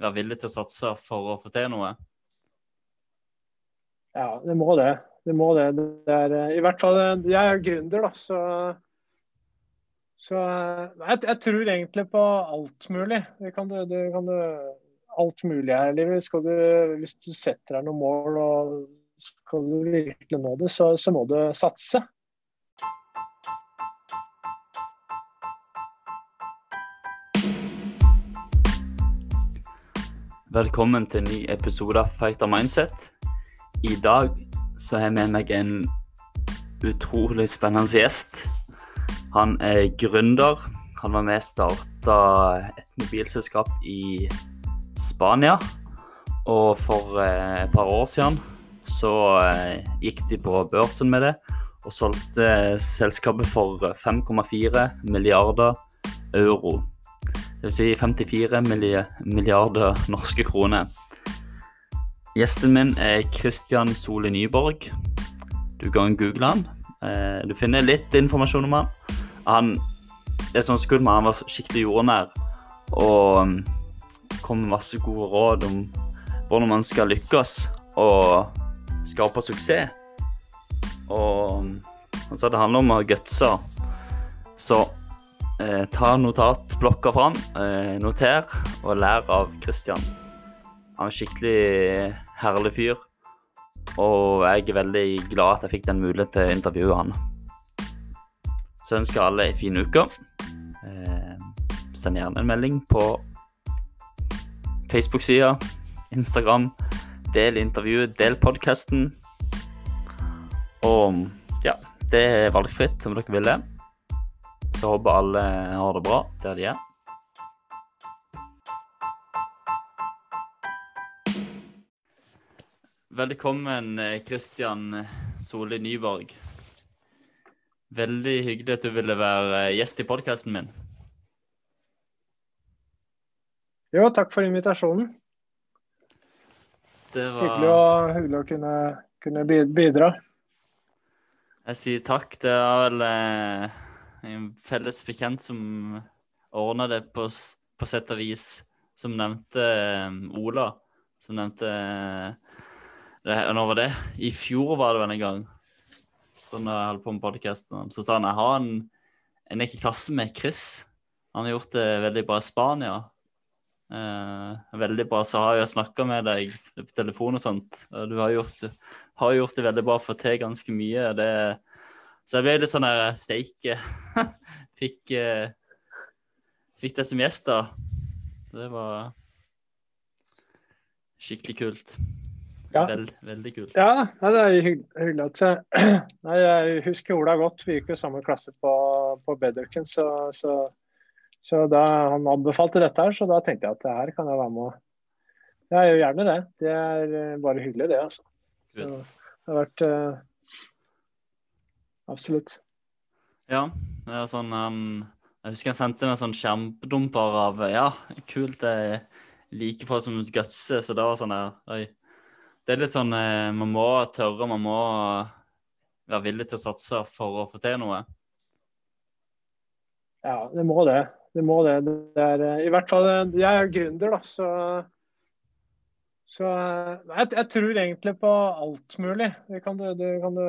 være villig til å satse for å få til noe? Ja, det må det. Det må det. det er, eh, I hvert fall eh, Jeg er gründer, da, så, så jeg, jeg, tror egentlig på alt mulig. Det kan du, det kan du alt mulig her i livet. Du, hvis du setter deg noen mål og skal du virkelig nå det, så, så må du satse. Velkommen til en ny episode av Fighter Mindset. I dag så har jeg med meg en utrolig spennende gjest. Han er gründer. Han var med og starta et mobilselskap i Spania. Og for eh, et par år siden så eh, gikk de på børsen med det og solgte selskapet for 5,4 milliarder euro. Dvs. Si 54 milliarder norske kroner. Gjesten min er Christian Sole Nyborg. Du kan google han. Eh, du finner litt informasjon om han. han det som var så kult med han var skikkelig jordnær og um, kom med masse gode råd om hvordan man skal lykkes og skape suksess. Og um, så det handler om å gutse. Så Eh, ta notatblokka fram, eh, noter og lær av Christian. Han er en skikkelig herlig fyr, og jeg er veldig glad at jeg fikk den muligheten til å intervjue han. Så ønsker alle ei en fin uke. Eh, send gjerne en melding på Facebook-sida, Instagram. Del intervjuet, del podkasten. Og ja, det er valgfritt om dere vil det. Så håper alle har det bra der de er. Velkommen, Kristian Solli Nyborg. Veldig hyggelig at du ville være gjest i podkasten min. Jo, takk for invitasjonen. Det var... Hyggelig, å, hyggelig å kunne, kunne, bidra. Jeg sier takk. Det er vel eh en felles bekjent som ordna det på, på, sett og vis, som nevnte um, Ola. Som nevnte det, Når var det? I fjor var det vel en gang. Sånn da jeg holdt på med podkasten. Så sa han jeg har en, en ikke klasse med Chris. Han har gjort det veldig bra i Spania. Eh, veldig bra. Så har jeg snakka med deg på telefon og sånt. Du har gjort, har gjort det veldig bra, fått til ganske mye. Det er så jeg ble litt sånn der steike. fikk, uh, fikk det som gjest, da. Det var skikkelig kult. Ja. Veld, veldig kult. Ja, det er hyggelig at Nei, Jeg husker Ola godt. Vi gikk jo samme klasse på, på Bedøken, så, så, så, da han anbefalte dette her, så da tenkte jeg at det her kan jeg være med og Jeg gjør gjerne det. Det er eh, bare hyggelig, det, altså. Så det har vært uh, absolutt. Ja, det er sånn um, Jeg husker han sendte meg sånn skjermdumper av Ja, kult, det er like folk som gutser, så det var sånn der Oi. Det er litt sånn eh, Man må tørre, man må være villig til å satse for å få til noe. Ja, det må det. Det må det. det er, eh, I hvert fall eh, Jeg er gründer, da, så så jeg, jeg, tror egentlig på alt mulig. Det kan du, det kan du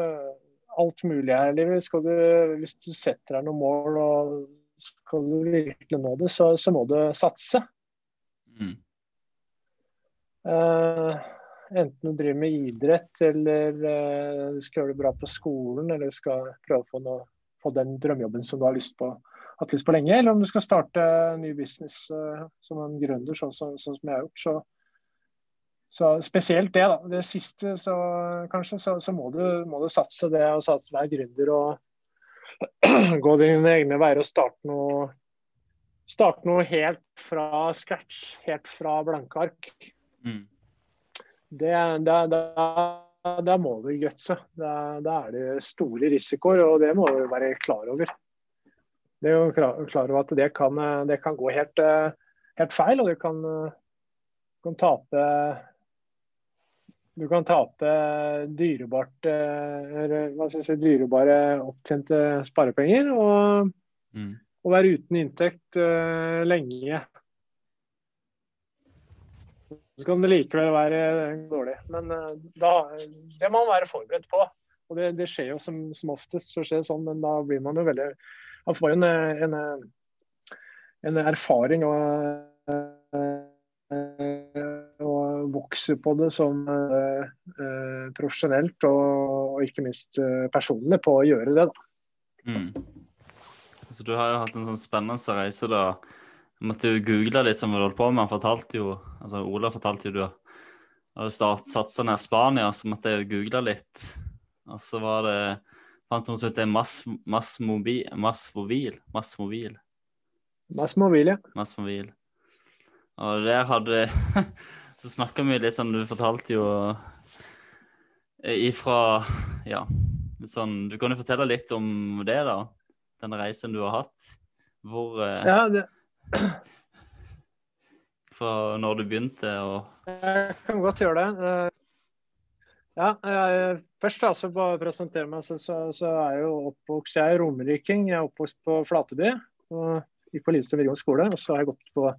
alt mulig her i livet. Du, hvis du setter deg noen mål og skal du virkelig nå det, så, så må du satse. Mm. Uh, enten du driver med idrett eller uh, du skal gjøre det bra på skolen eller du skal prøve å få, noe, få den drømmejobben som du har lyst på, hatt lyst på lenge, eller om du skal starte ny business uh, som en gründer, sånn, sånn, sånn, som jeg har gjort, så, så spesielt det, da. Det siste, så kanskje, så, så må, du, må, du, satse det og satse være gründer og gå dine egne veier og starte noe, starte noe helt fra scratch. Helt fra blanke ark. Mm. Det, det, det, da må du gutse. Da, er det store risikoer, og det må du være klar over. Det er jo klar, klar over at det kan, det kan gå helt, helt, feil, og du kan, kan tape du kan tape dyrebart, eh, si, dyrebare opptjente sparepenger og, mm. og være uten inntekt uh, lenge. Så kan det likevel være dårlig. Men uh, da, det må man være forberedt på. Og det, det skjer jo som, som, oftest, så skjer det sånn, men da blir man jo veldig Man får en, en, en erfaring og, og vokser på det som uh, profesjonelt og, ikke minst personlig på å gjøre det. da. Mm. Så du har jo hatt en sånn spennende reise, da. Jeg måtte jo google litt som du holdt på med. Han fortalte jo, altså Ola fortalte jo du hadde satsa ned Spania, så måtte jeg jo google litt. Og så var det fant noe som heter Massmobil. mass, mobil, mass Mobil. Mass Mobil. Mass Mobil, ja. Mass Mobil. Og der hadde Så snakka vi litt sånn Du fortalte jo ifra Ja, sånn Du kan jo fortelle litt om det, da? den reisen du har hatt? Hvor eh, Ja, det Fra når du begynte og Jeg kan godt gjøre det. Eh, ja, jeg, først altså bare presentere meg, så, så, så, er jeg jo oppvokst Jeg er romeriking. Jeg er oppvokst på Flateby. og Gikk på Lillestrøm videregående skole. Og så har jeg gått på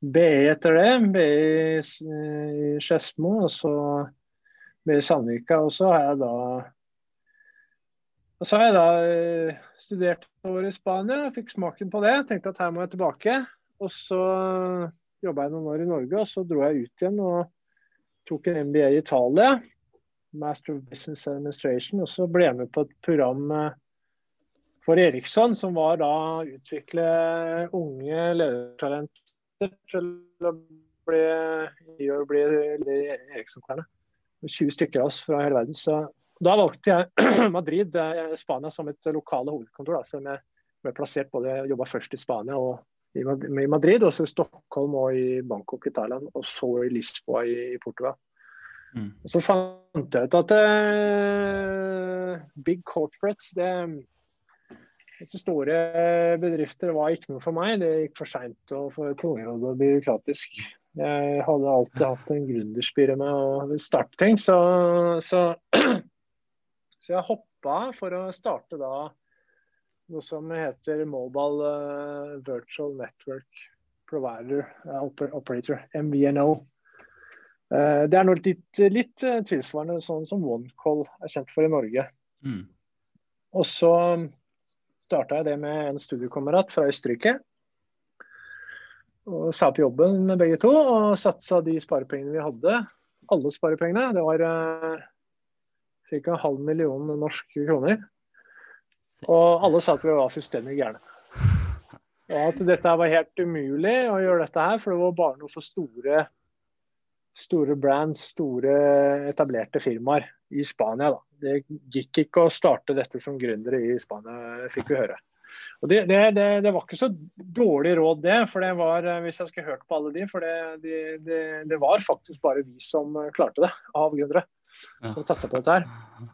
BI etter det. BI i Skedsmo, og så BI i Sandvika. Og så har jeg da og så har jeg da eh, studert over i Spania, fikk smaken på det. Tenkte at her må jeg tilbake. Og så jobba jeg noen år i Norge, og så dro jeg ut igjen og tok en MBA i Italia. Master of Business Administration. Og så ble jeg med på et program eh, for Eriksson, som var da å utvikle unge ledertalenter til å bli, bli Eriksson-klærne. 20 stykker av oss fra hele verden. Så da valgte jeg Madrid, eh, Spania, som et lokale hovedkontor. Da, så jeg ble plassert både jobba først i Spania og i Madrid, og så i Stockholm og i Bangkok i Thailand, og så i Lisboa i, i Portugal. Mm. Så fant jeg ut at uh, big corporates, det så store bedrifter var ikke noe for meg. Det gikk for seint og for tungrodd og byråkratisk. Jeg hadde alltid hatt en gründerspire med å starte ting, så, så Så jeg hoppa for å starte da noe som heter Mobile uh, Virtual Network Provider uh, Operator, MVNO. Uh, det er noe litt, litt tilsvarende sånn som OneCall er kjent for i Norge. Mm. Og så starta jeg det med en studiekamerat fra Østerrike. Og sa på jobben begge to og satsa de sparepengene vi hadde. Alle sparepengene. Det var ca. halv million norske kroner. Og alle sa at vi var fullstendig gærne. Og at dette var helt umulig å gjøre dette her, for det var bare noe for store, store brands, store etablerte firmaer i Spania. Da. Det gikk ikke å starte dette som gründere i Spania, fikk vi høre. Og det, det, det, det, var ikke så dårlig råd, det. for det var, Hvis jeg skulle hørt på alle de, for det, var faktisk bare vi som klarte det, av gründere som satsa på dette her.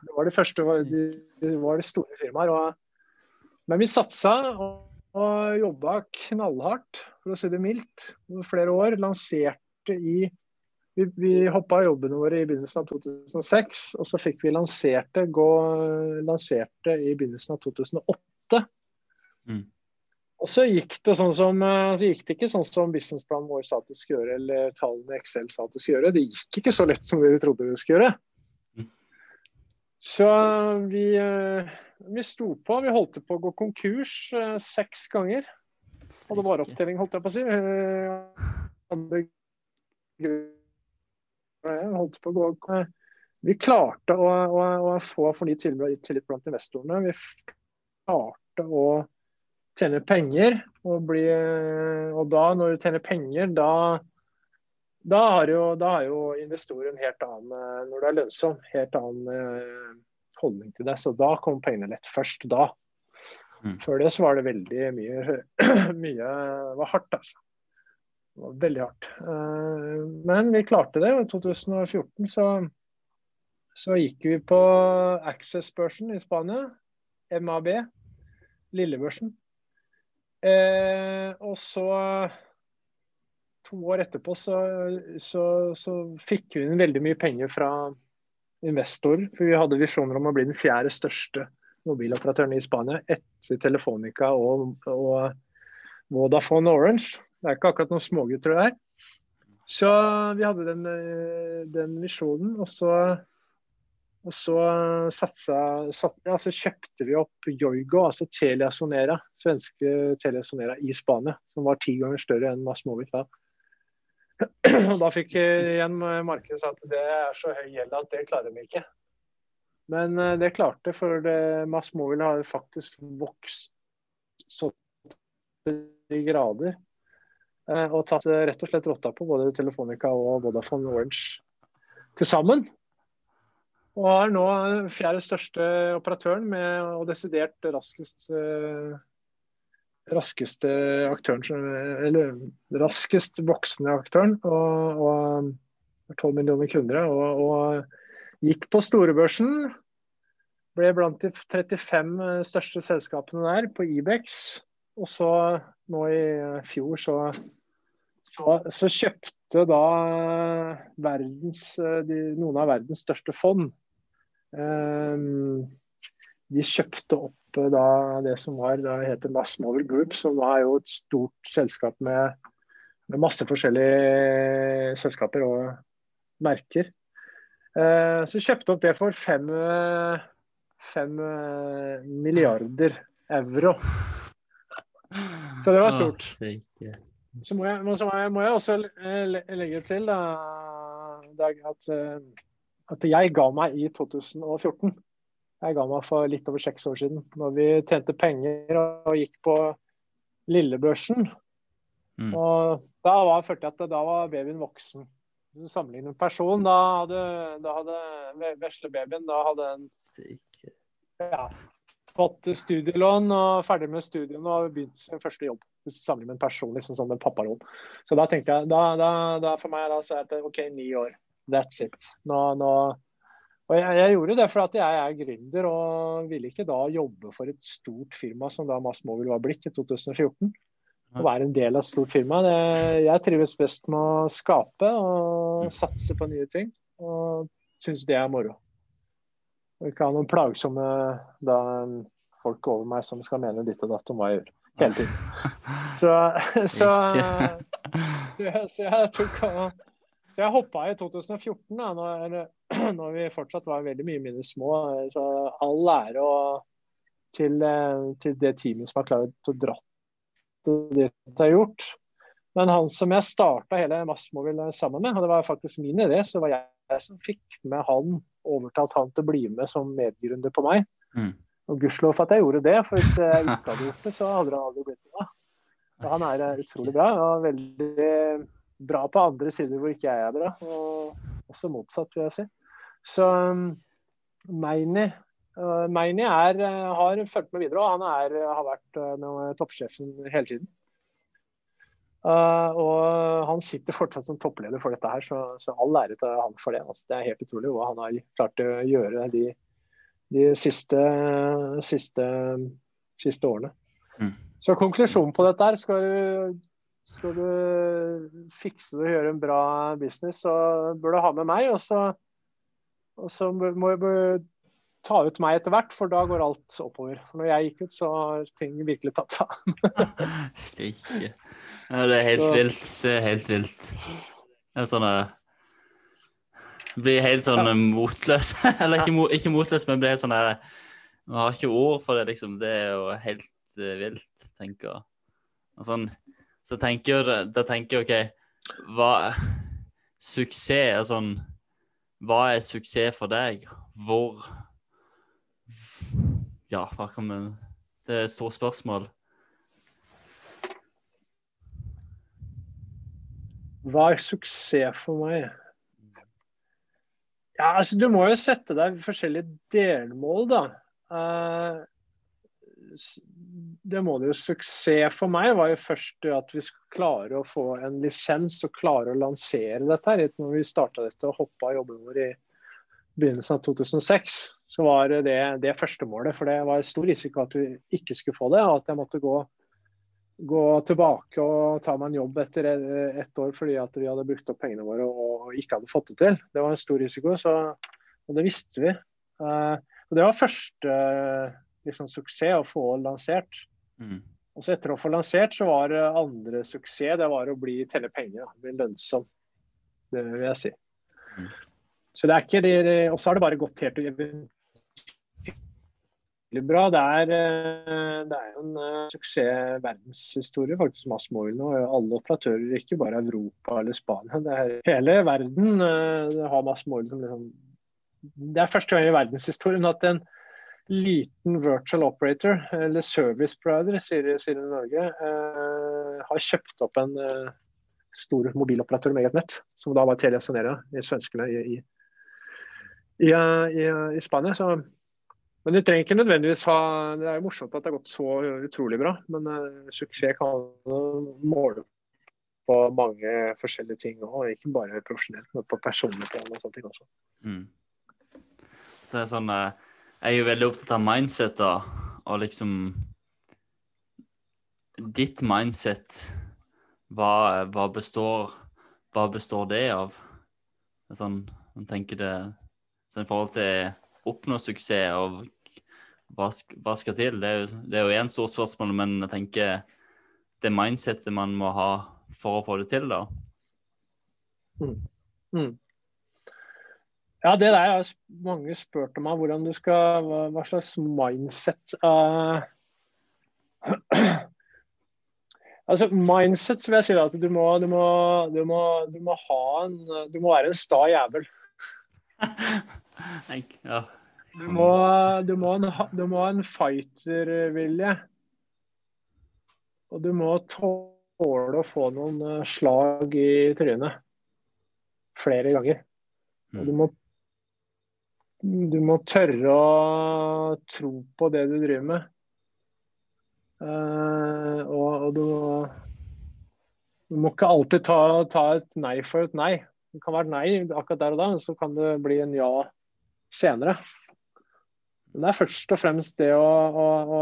Det var det første, de, de var det store firmaer. Og, men vi satsa og, og jobba knallhardt, for å si det mildt, over flere år. Lanserte i Vi, vi hoppa jobbene våre i begynnelsen av 2006, og så fikk vi lanserte, gå, lanserte i begynnelsen av 2008. Mm. Og så gikk det sånn som, så gikk det ikke sånn som businessplanen vår sa at det skulle gjøre, eller tallene Excel sa at det skulle gjøre. Det gikk ikke så lett som vi trodde det skulle gjøre. Så vi, eh, vi sto på. Vi holdt på å gå konkurs eh, seks ganger. Og det var opptelling, holdt jeg på å si. Holdt på å gå. Vi klarte å, å, å få fornyet tillit blant investorene. Vi klarte å tjene penger. Og, bli, og da, når du tjener penger, da da har, jo, da har jo investoren helt annen, når det er lønnsom, helt annen eh, holdning til det. Så da kom pengene lett. Først da. Mm. Før det så var det veldig mye Mye var hardt, altså. Det var veldig hardt. Eh, men vi klarte det. I 2014 så, så gikk vi på Access-børsen i Spania. MAB. Lillebørsen. Eh, og så to år etterpå så, så, så, fikk vi inn veldig mye penger fra investorer. For vi hadde visjoner om å bli den fjerde største mobiloperatøren i Spania etter Telefonica og, og Vodafone Orange. Det er ikke akkurat noen smågutter det er. Så vi hadde den, eh, den visjonen, og så, og så satsa, sat, ja, så kjøpte vi opp Yoigo, altså Telia Sonera, svenske Telia Sonera i Spania, som var ti ganger større enn Masmovit da. Og da fikk igjen markedet sagt at det er så høy gjeld at det klarer vi ikke. Men eh, det klarte, for Mass har faktisk vokst så til grader. Eh, og tatt eh, rett og slett rotta på både Telefonica og Vodafone Orange til sammen. Og er nå fjerde største operatøren med, og desidert raskest raskeste aktøren, eller raskest voksende aktøren. Og, og 12 millioner kunder. Og, og gikk på storebørsen. Ble blant de 35 største selskapene der på Ibex. Og så nå i fjor så, så, så kjøpte da verdens, de, noen av verdens største fond um, De kjøpte opp da det som var da heter Massmover Group, som da er jo et stort selskap med, med masse forskjellige selskaper og merker. Uh, så kjøpte opp det for fem, fem milliarder euro. Så det var stort. Så må jeg, må jeg, må jeg også legge til da, Dag, at, eh, at, jeg ga meg i 2014. Jeg ga meg for litt over seks år siden. Når vi tjente penger og gikk på lillebørsen. Mm. Og da var, følte jeg at da var babyen voksen. Sammenlignet med person, da hadde, da hadde vesle babyen da hadde en ja, fått studielån og ferdig med studiene og begynt sin første jobb. Sammenlignet med en person liksom som en papparoll. Så da tenkte jeg, da, da, da for meg da så er det OK, ni år. That's it. Nå, nå. Og jeg, jeg, gjorde det fordi jeg er gründer og ville ikke da jobbe for et stort firma som da Mass Mobil var blitt i 2014. Å være en del av et stort firma. Det, jeg trives best med å skape og satse på nye ting. Og syns det er moro. Og ikke ha noen plagsomme da, folk over meg som skal mene ditt og datt om hva jeg gjør. Hele tiden. Så, så, så jeg tok så jeg hoppa i 2014, da, når, når, vi fortsatt var veldig mye mindre små. Så all ære til, til, det teamet som har klart å dra det de har gjort. Men han som jeg starta hele Massmobil sammen med, og det var faktisk min idé, så var jeg som fikk med han, overtalt han til å bli med som medgrunner på meg. Mm. Og gudskjelov for at jeg gjorde det, for hvis jeg ikke hadde gjort det, så hadde det aldri blitt noe. Og han er eh, utrolig bra, og veldig bra på andre sider hvor ikke jeg er bra. Og også motsatt, vil jeg si. Så um, Meini uh, Meini er, uh, har fulgt med videre, og han er, har vært uh, toppsjefen hele tiden. Uh, og han sitter fortsatt som toppleder for dette her, så, så all ære til han for det. Altså, det er helt utrolig hva han har klart å gjøre de, de siste, siste, siste årene. Mm. Så konklusjonen på dette her skal du, skal du fikse det og gjøre en bra business, så bør du ha med meg. Og så, og så må du ta ut meg etter hvert, for da går alt oppover. For når jeg gikk ut, så har ting virkelig tatt av. Stikke. Ja, det er helt så. vilt. Det er helt vilt. Det er sånn Blir helt sånn ja. motløs. Eller ikke, ikke, motløs, men blir sånn der Vi har ikke ord for det, liksom. Det er jo helt uh, vilt, tenker jeg. Og sånn, så tenker jeg, da tenker jeg OK, hva Suksess er sånn Hva er suksess for deg? Hvor Ja, hva kan man Det er et stort spørsmål. Hva er suksess for meg? Ja, altså Du må jo sette deg forskjellige delmål, da. Uh, det må det jo Suksess for meg var jo først at vi skulle klare å få en lisens og klare å lansere dette. her. Når vi starta dette og hoppa jobben vår i begynnelsen av 2006, så var det det første målet. For det var stor risiko at vi ikke skulle få det, og at jeg måtte gå gå tilbake og ta meg en jobb etter ett år fordi at vi hadde brukt opp pengene våre og ikke hadde fått det til. Det var en stor risiko, så, og det visste vi. Uh, og Det var første liksom, suksess å få lansert. Mm. Og så Etter å få lansert så var andre suksess det var å bli telle penger, da, bli lønnsom. det vil jeg si. Mm. Så det er ikke det, det- Og så har det bare gått helt eventyrlig bra. Det er, eh, det er en eh, suksess verdenshistorie faktisk med Asmoil nå. Alle operatører, ikke bare Europa eller Spania. Det er hele verden eh, det har Asmoil som liksom Det er første gang i verdenshistorien at en liten virtual operator, eller service provider, sier, sier i Norge, eh, har kjøpt opp en eh, stor mobiloperatør med eget nett, som da var Telia Sonera i svenskene i, i, i, i Spania. Så, men du trenger ikke nødvendigvis ha Det er jo morsomt at det har gått så utrolig bra, men uh, suksess kan måle på mange forskjellige ting, og ikke bare profesjonelt, men på personlig plan og sånne ting også. Mm. Så er sånn eh, Jeg er jo veldig opptatt av mindset, da. Og liksom Ditt mindset, hva, hva består Hva består det av? Sånn Man tenker det sånn i forhold til oppnå suksess og hva, hva skal til? Det er jo, det er jo én stort spørsmål, men jeg tenker det mindsettet man må ha for å få det til, da. Mm. Ja, det der har mange spurt om hvordan du skal, hva, hva slags mindset uh... Altså, mindset vil jeg si at du må, du, må, du, må, du må ha en Du må være en sta jævel. Ja. Du må, du må, en, ha- en fightervilje. Og du må tåle å få noen eh, slag i trynet flere ganger. Og du Mm. må, du må tørre å tro på det du driver med. Uh, og, og du, du må ikke alltid ta, ta et nei for et nei. Det kan være et nei akkurat der og da, men så kan det bli en ja senere. Men det er først og fremst det å, å, å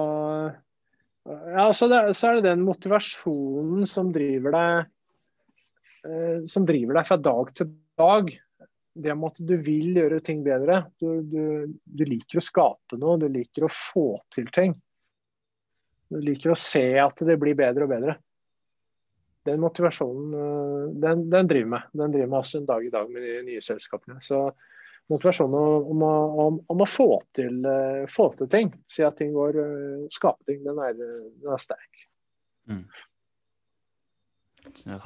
ja, så, det, så er det den motivasjonen som driver deg eh, som driver deg fra dag til dag. Det med at du vil gjøre ting bedre. Du, du, du liker å skape noe, du liker å få til ting. Du liker å se at det blir bedre og bedre. Den motivasjonen eh, den, den driver meg. Den driver meg også en dag i dag med de nye selskapene. Så motivasjonen om å, om, om å få, til, eh, få til ting, si at ting går, eh, skape ting, den er, den er sterk. Ja.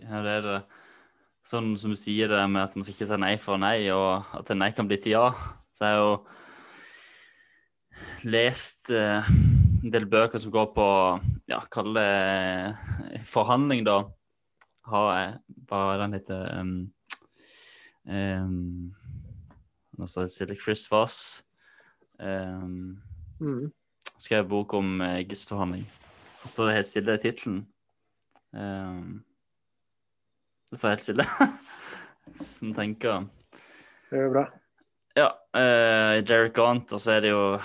Ja, det er det. Sånn som du sier det med at man skal ikke ta nei for nei, og at en nei kan bli til ja. Så jeg har jo lest eh, en del bøker som går på ja, kall det eh, forhandling, da. Har jeg Hva den heter um, um, Nå står det Chris Voss. Um, Mm. skrev bok om uh, gistforhandling. Og så er det helt stille i tittelen. Um, det står helt stille. Som tenker Det er jo bra. Ja, uh, Derek Gaunt, og så er det jo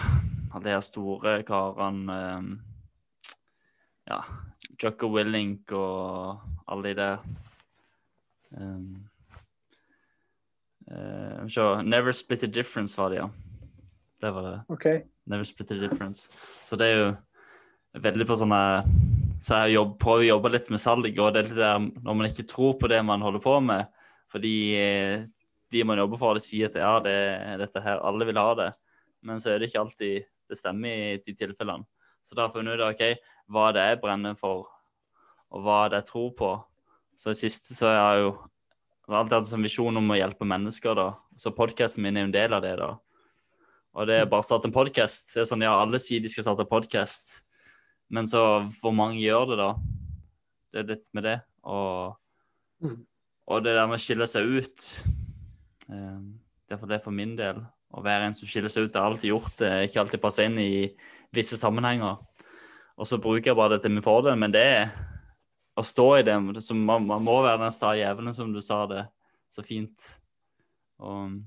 alle de her store karene um, Ja, Jocko Willink og alle de der. Um, uh, se, Never Split a Difference var det, ja. Det var det. Okay. Never split a difference. Så det er jo veldig på sånne Så jeg jobb, prøver å jobbe litt med salg, og det er litt der når man ikke tror på det man holder på med, fordi eh, de man jobber for, de sier at ja, det dette her, alle vil ha det, men så er det ikke alltid det stemmer i de tilfellene. Så da har jeg funnet ut ok, hva det er jeg brenner for, og hva det er jeg tror på. Så i siste så har jeg jo alltid hatt en sånn visjon om å hjelpe mennesker, da. Så podkasten min er jo en del av det, da. Og det er bare å starte en podkast. Det er sånn, ja, alle sier de skal starte podkast, men så hvor mange gjør det, da? Det er litt med det. Og, Mm. og det der med å skille seg ut Derfor Det er for min del. Å være en som skiller seg ut. det har alltid gjort det. Ikke alltid passer inn i visse sammenhenger. Og så bruker jeg bare det til min fordel, men det er å stå i det. Man, man må være den sta jævelen, som du sa det så fint. Og,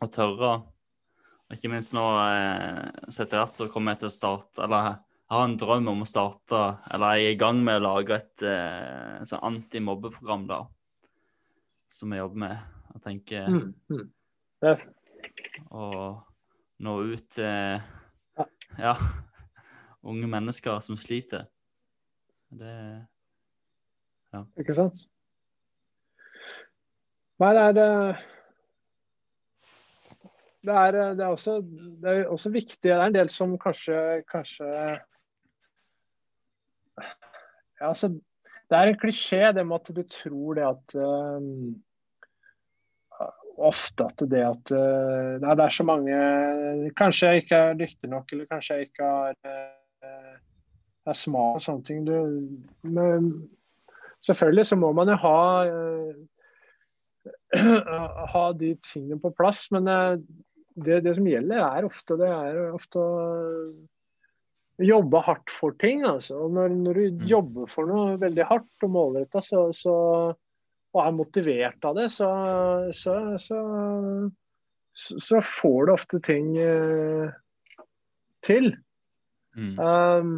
og tørre. Og ikke minst nå eh, så etter hvert så kommer jeg til å starte Eller jeg har en drøm om å starte Eller jeg er i gang med å lage et eh, sånn antimobbeprogram, da. Som jeg jobber med. Jeg tenker Mm. Mm. Å nå ut til ja, unge mennesker som sliter. Det ikke sant? Nei, det er eh, det er, det, er også, det er, også, viktig. Det er en del som kanskje, kanskje ja, altså, Det er en klisjé det med at du tror det at um, Ofte at det at uh, det er så mange Kanskje jeg ikke er dyktig nok, eller kanskje jeg ikke er, uh, er smart og sånne ting. Du, men, selvfølgelig så må man jo ha uh, ha de tingene på plass. Men det, det, som gjelder, er ofte, det er ofte å jobbe hardt for ting. Altså. Når, når, du mm. jobber for noe veldig hardt og målretta, så, så, og er motivert av det, så, så, så får du ofte ting eh, til. Mm. Um,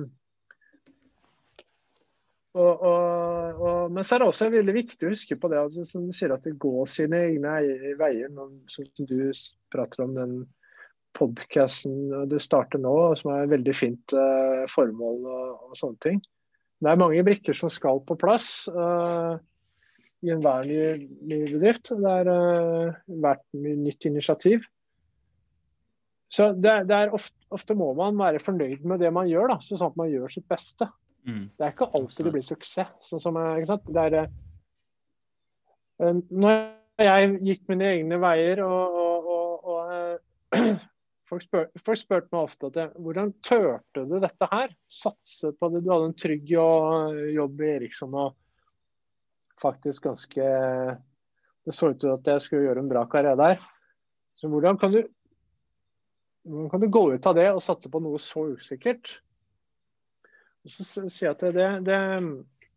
og, og, og, men så er det også veldig viktig å huske på det, altså, som du sier, at det går sine egne veier. Sånn som du prater om den podkasten du starter nå, som er et veldig fint uh, formål og, og, sånne ting. Det er mange brikker som skal på plass uh, i enhver ny, ny bedrift. Det er uh, hvert nytt initiativ. Så det, det ofte, ofte, må man være fornøyd med det man gjør, da, sånn at man gjør sitt beste. Mm. Det er ikke alltid det blir suksess. Sånn som, ikke sant? Det er, uh, når jeg gikk mine egne veier og, og, og, uh, folk, spør, spurte meg ofte at jeg, hvordan turte du dette her? Satse på det. Du hadde en trygg jobb i Eriksson og faktisk ganske Det så ut til at jeg skulle gjøre en bra karriere der. Så hvordan kan du, hvordan kan du gå ut av det og satse på noe så usikkert? Så sier jeg at det, det,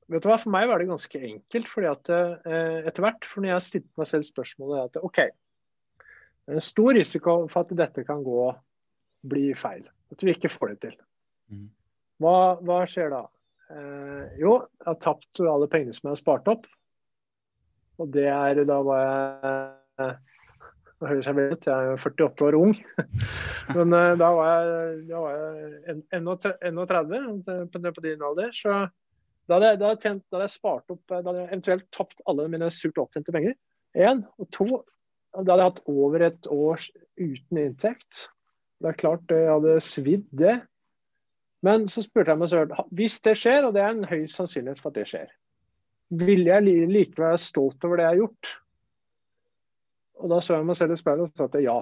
vet du hva, For meg var det ganske enkelt. fordi at eh, etter hvert, for når jeg stilte meg selv spørsmålet at OK, det er en stor risiko for at dette kan gå bli feil. At vi ikke får det til. Mm. Hva, hva skjer da? Eh, jo, jeg har tapt alle pengene som jeg har spart opp. Og det er da var jeg nå høres jeg vel ut, jeg er 48 år ung. Men uh, da var jeg, da jeg 31 på, din alder. Så da hadde, jeg, da, hadde tjent, da hadde jeg spart opp Da hadde jeg eventuelt tapt alle mine surt opptjente penger. Én. Og to, da hadde jeg hatt over et år uten inntekt. Det er klart jeg hadde svidd det. Men så spurte jeg meg selv hvis det skjer, og det er en høy sannsynlighet for at det skjer, vil jeg likevel være stolt over det jeg har gjort? Og da så jeg meg selv i speilet og sa at ja.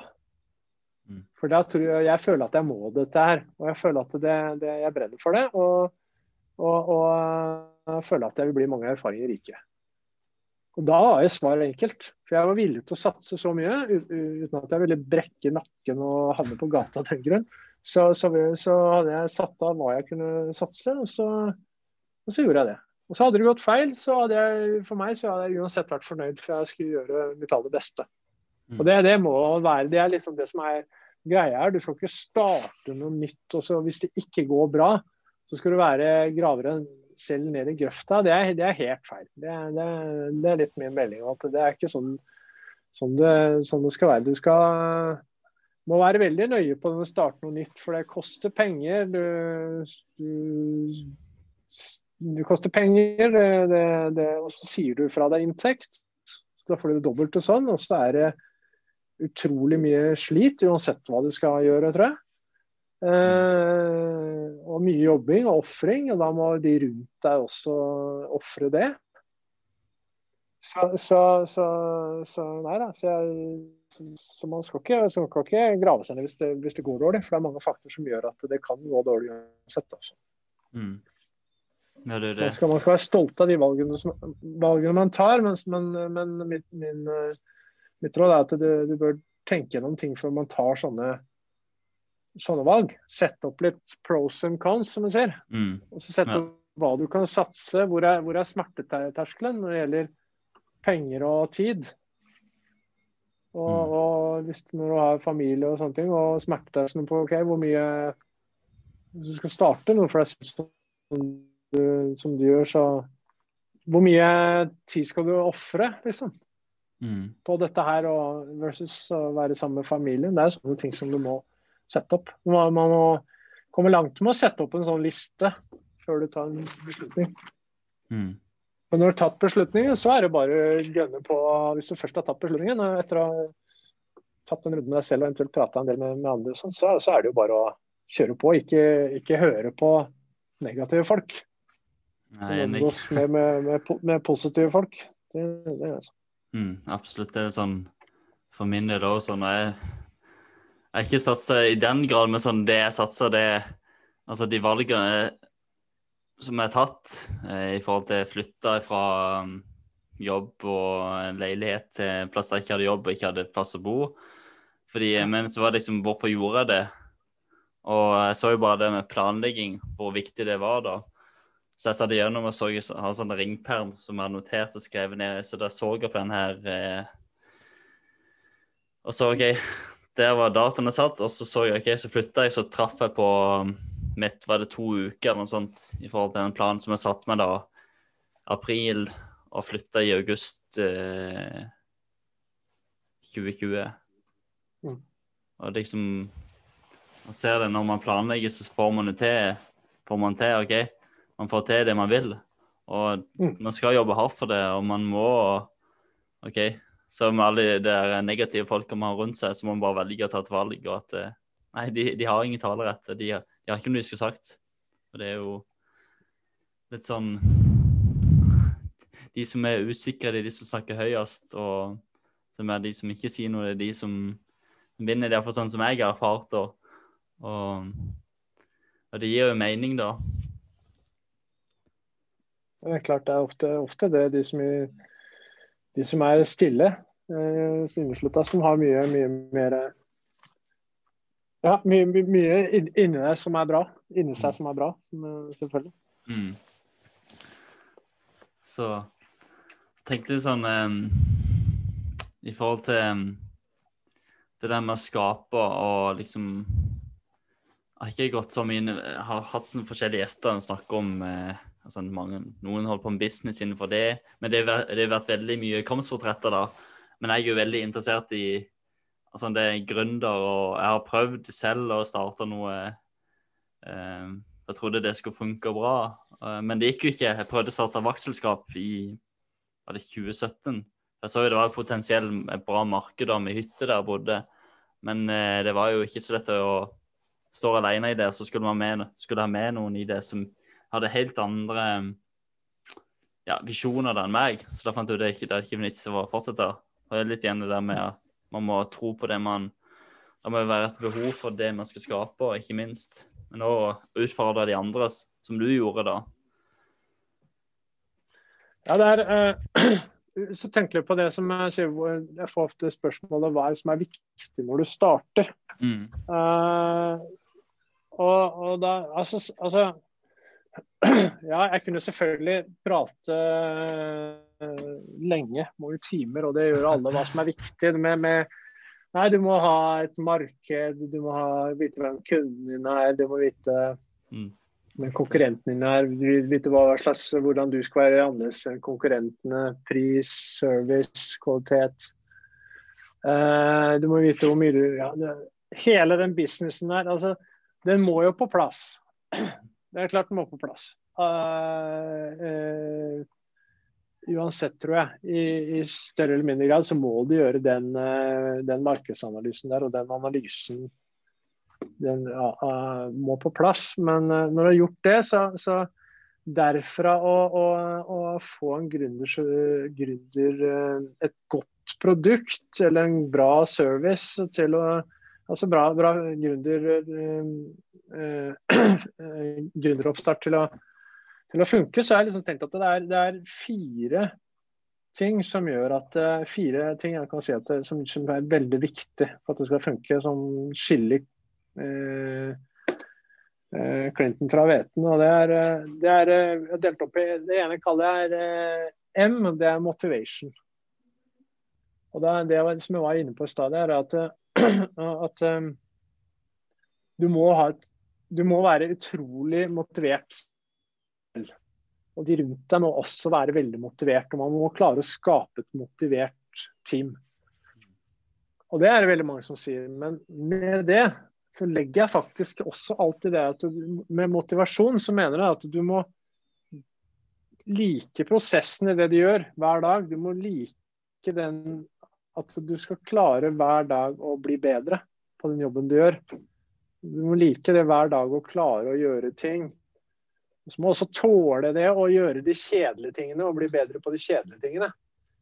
Mm. For da tror jeg, jeg føler at jeg må dette her. Og jeg føler at det, det, jeg brenner for det. Og, og, og, jeg føler at jeg vil bli mange erfaringer rikere. Og Da var jeg svaret enkelt. For jeg var villig til å satse så mye uten at jeg ville brekke nakken og havne på gata av den grunn. Så, så, så, hadde jeg satt av hva jeg kunne satse, og så, og så gjorde jeg det. Og så hadde det gått feil, så hadde jeg for meg så hadde jeg uansett vært fornøyd, for jeg skulle gjøre mitt aller beste. Og det, det, må være, det er liksom det som er greia her. Du skal ikke starte noe nytt. Også. Hvis det ikke går bra, så skal du være gravere selv ned i grøfta. Det er, det er helt feil. Det, det, er litt min melding. at Det er ikke sånn, sånn, sånn det, skal være. Du skal, må være veldig nøye på å starte noe nytt, for det koster penger. Du, du, du koster penger, og så sier du fra deg inntekt. Så da får du det dobbelt og sånn. Og så er det utrolig mye slit, uansett hva du skal gjøre, tror jeg. Eh, og mye jobbing og ofring, og da må de rundt deg også ofre det. Så, så, så, så, nei da. Så, jeg, så man skal ikke, skal ikke grave seg ned hvis hvis det, går dårlig, for det er mange faktorer som gjør at det kan gå dårlig uansett. Altså. Mm. Ja, det det. Man, skal, man, skal, være stolt av de valgene, som, valgene man tar, men, men, men min, min mitt råd er at du, du, bør tenke gjennom ting før man tar sånne, sånne valg. Sette opp litt pros and cons, som man ser. Mm. Og så sette ja. hva du kan satse. Hvor er, hvor er smerteterskelen når det gjelder penger og tid? Og, mm. og hvis, når du har familie og sånne ting, og smerteterskelen på ok, hvor mye Hvis du skal starte noe for deg som du, som du gjør, så Hvor mye tid skal du ofre, liksom? Mm. på dette her og versus å være sammen med familien. Det er sånne ting som du må sette opp. Man, man må komme langt med å sette opp en sånn liste før du tar en beslutning. Mm. Men når du har tatt beslutningen, så er det bare å gønne på Hvis du først har tatt beslutningen, etter å ha tatt en runde med deg selv og eventuelt prata en del med, med andre, sånn, så, så, er det jo bare å kjøre på. Ikke, ikke høre på negative folk. Nei, Omgås med, med, med, positive folk. Det, det er altså. Mm, absolutt. Det er sånn for min del òg sånn jeg, jeg har ikke satsa i den grad, men sånn det jeg satser, det Altså de valgene som jeg har tatt eh, i forhold til flytta fra um, jobb og en leilighet til en plass der jeg ikke hadde jobb og ikke hadde plass å bo. Fordi, Men så var det liksom Hvorfor gjorde jeg det? Og jeg så jo bare det med planlegging, hvor viktig det var da. Så jeg satt igjennom og så jeg har sånn ringperm som jeg har notert og skrevet ned. Så da så jeg på den her eh, Og så OK, der var dataene satt. Og så så jeg OK, så flytta jeg, så traff jeg på um, mitt var det to uker eller noe sånt i forhold til den planen som jeg satte meg da. April og flytta i august eh, 2020. Mm. Og liksom Man ser det når man planlegger, så får man det til. Får man til, OK? Man får til det man vil. Og mm. man skal jobbe hardt for det, og man må OK. Så med alle de negative folka man har rundt seg, så må man bare velge å ta et valg. og at eh, Nei, de, de har ingen talerett. De, de har ikke noe de skulle sagt. Og det er jo litt sånn De som er usikre, det er de som snakker høyest. Og som er de som ikke sier noe, det er de som vinner. Det er iallfall sånn som jeg har erfart. Og, og, og, det gir jo mening, da. Det er klart det er ofte, ofte det. De som, de som er stille, eh, som har mye, mye mer ja, mye, mye inni der som er bra. Inni seg som er bra, selvfølgelig. Mm. Så, så tenkte jeg sånn um, I forhold til um, det der med å skape og liksom Jeg har ikke gått så mye har hatt forskjellige gjester som snakker om uh, altså mange, Noen holder på med business innenfor det, men det har, vært veldig mye kroppsportretter da. Men jeg er jo veldig interessert i altså det er gründer, og jeg har prøvd selv å starte noe eh, Jeg trodde det skulle funke bra, eh, men det gikk jo ikke. Jeg prøvde å starte vaktselskap i var det 2017. Jeg så jo det var potensielt bra marked med hytte der jeg bodde, men eh, det var jo ikke så lett å stå alene i det. Så skulle man med, skulle ha med noen i det som hadde helt andre ja, visjoner enn meg. Så da fant jeg ut det ikke, det er ikke vits i å fortsette. Og det er litt igjen det der med at man må tro på det man Det må være et behov for det man skal skape, og ikke minst. Men òg utfordre de andre, som du gjorde da. Ja, det er uh, Så tenker jeg på det som jeg sier, jeg får ofte spørsmålet hva er det som er viktig når du starter. Mm. Uh, og, og, da altså, altså ja, jeg kunne selvfølgelig prate uh, lenge, mange timer, og det gjør alle, hva som er viktig. Med, med, nei, du må ha et marked, du må ha, vite hvem kunden din er, du må vite mm. hvem konkurrenten din er, vite hva slags, hvordan du skal være annerledes enn konkurrentene. Pris, service, kvalitet. Uh, du må vite hvor mye du ja, det, Hele den businessen der, altså, den må jo på plass. Det er klart den må på plass. Uh, uh, uansett, tror jeg, i, i, større eller mindre grad, så må du gjøre den, uh, den markedsanalysen der. Og den analysen den må på plass. Men når du har gjort det, så, så derfra å, å, å, få en gründer, gründer, et godt produkt eller en bra service til å altså bra, bra gründer, eh, eh, gründeroppstart til å, til å funke, så har jeg liksom tenkt at det er, det er, fire ting som gjør at eh, fire ting jeg kan si at det, som, som, er veldig viktig for at det skal funke, som skiller eh, eh, Clinton fra hveten. og det er, det er delt opp i, Det ene kaller jeg M, det er motivation. Og det, det som jeg var inne på i stad, er at at um, du må ha et Du må være utrolig motivert. Og de rundt deg må også være veldig motivert. Og man må klare å skape et motivert team. Og det er det veldig mange som sier. Men med det så legger jeg faktisk også alltid det at du, med motivasjon så mener jeg at du må like prosessen i det du gjør hver dag. Du må like den at du skal klare hver dag å bli bedre på den jobben du gjør. Du må like det hver dag å klare å gjøre ting. Du må også tåle det å gjøre de kjedelige tingene og bli bedre på de kjedelige tingene.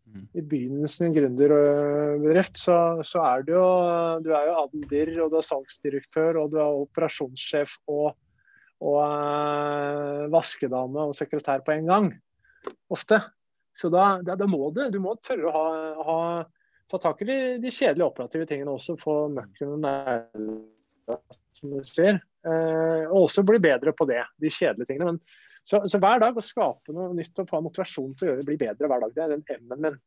Mm. I begynnelsen i en gründerbedrift så, så, er du jo du er jo admdir, og du er salgsdirektør, og du er operasjonssjef og, og uh, vaskedame og sekretær på en gang. Ofte. Så da, da, da må du, du må tørre å ha, ha, ta tak i de, de, kjedelige operative tingene også. Få møkken neglene, som du sier. Uh, og også bli bedre på det, de kjedelige tingene. Men, så, så, hver dag å skape noe nytt og få motivasjon til å gjøre det bli bedre hver dag. Det er den M-en min.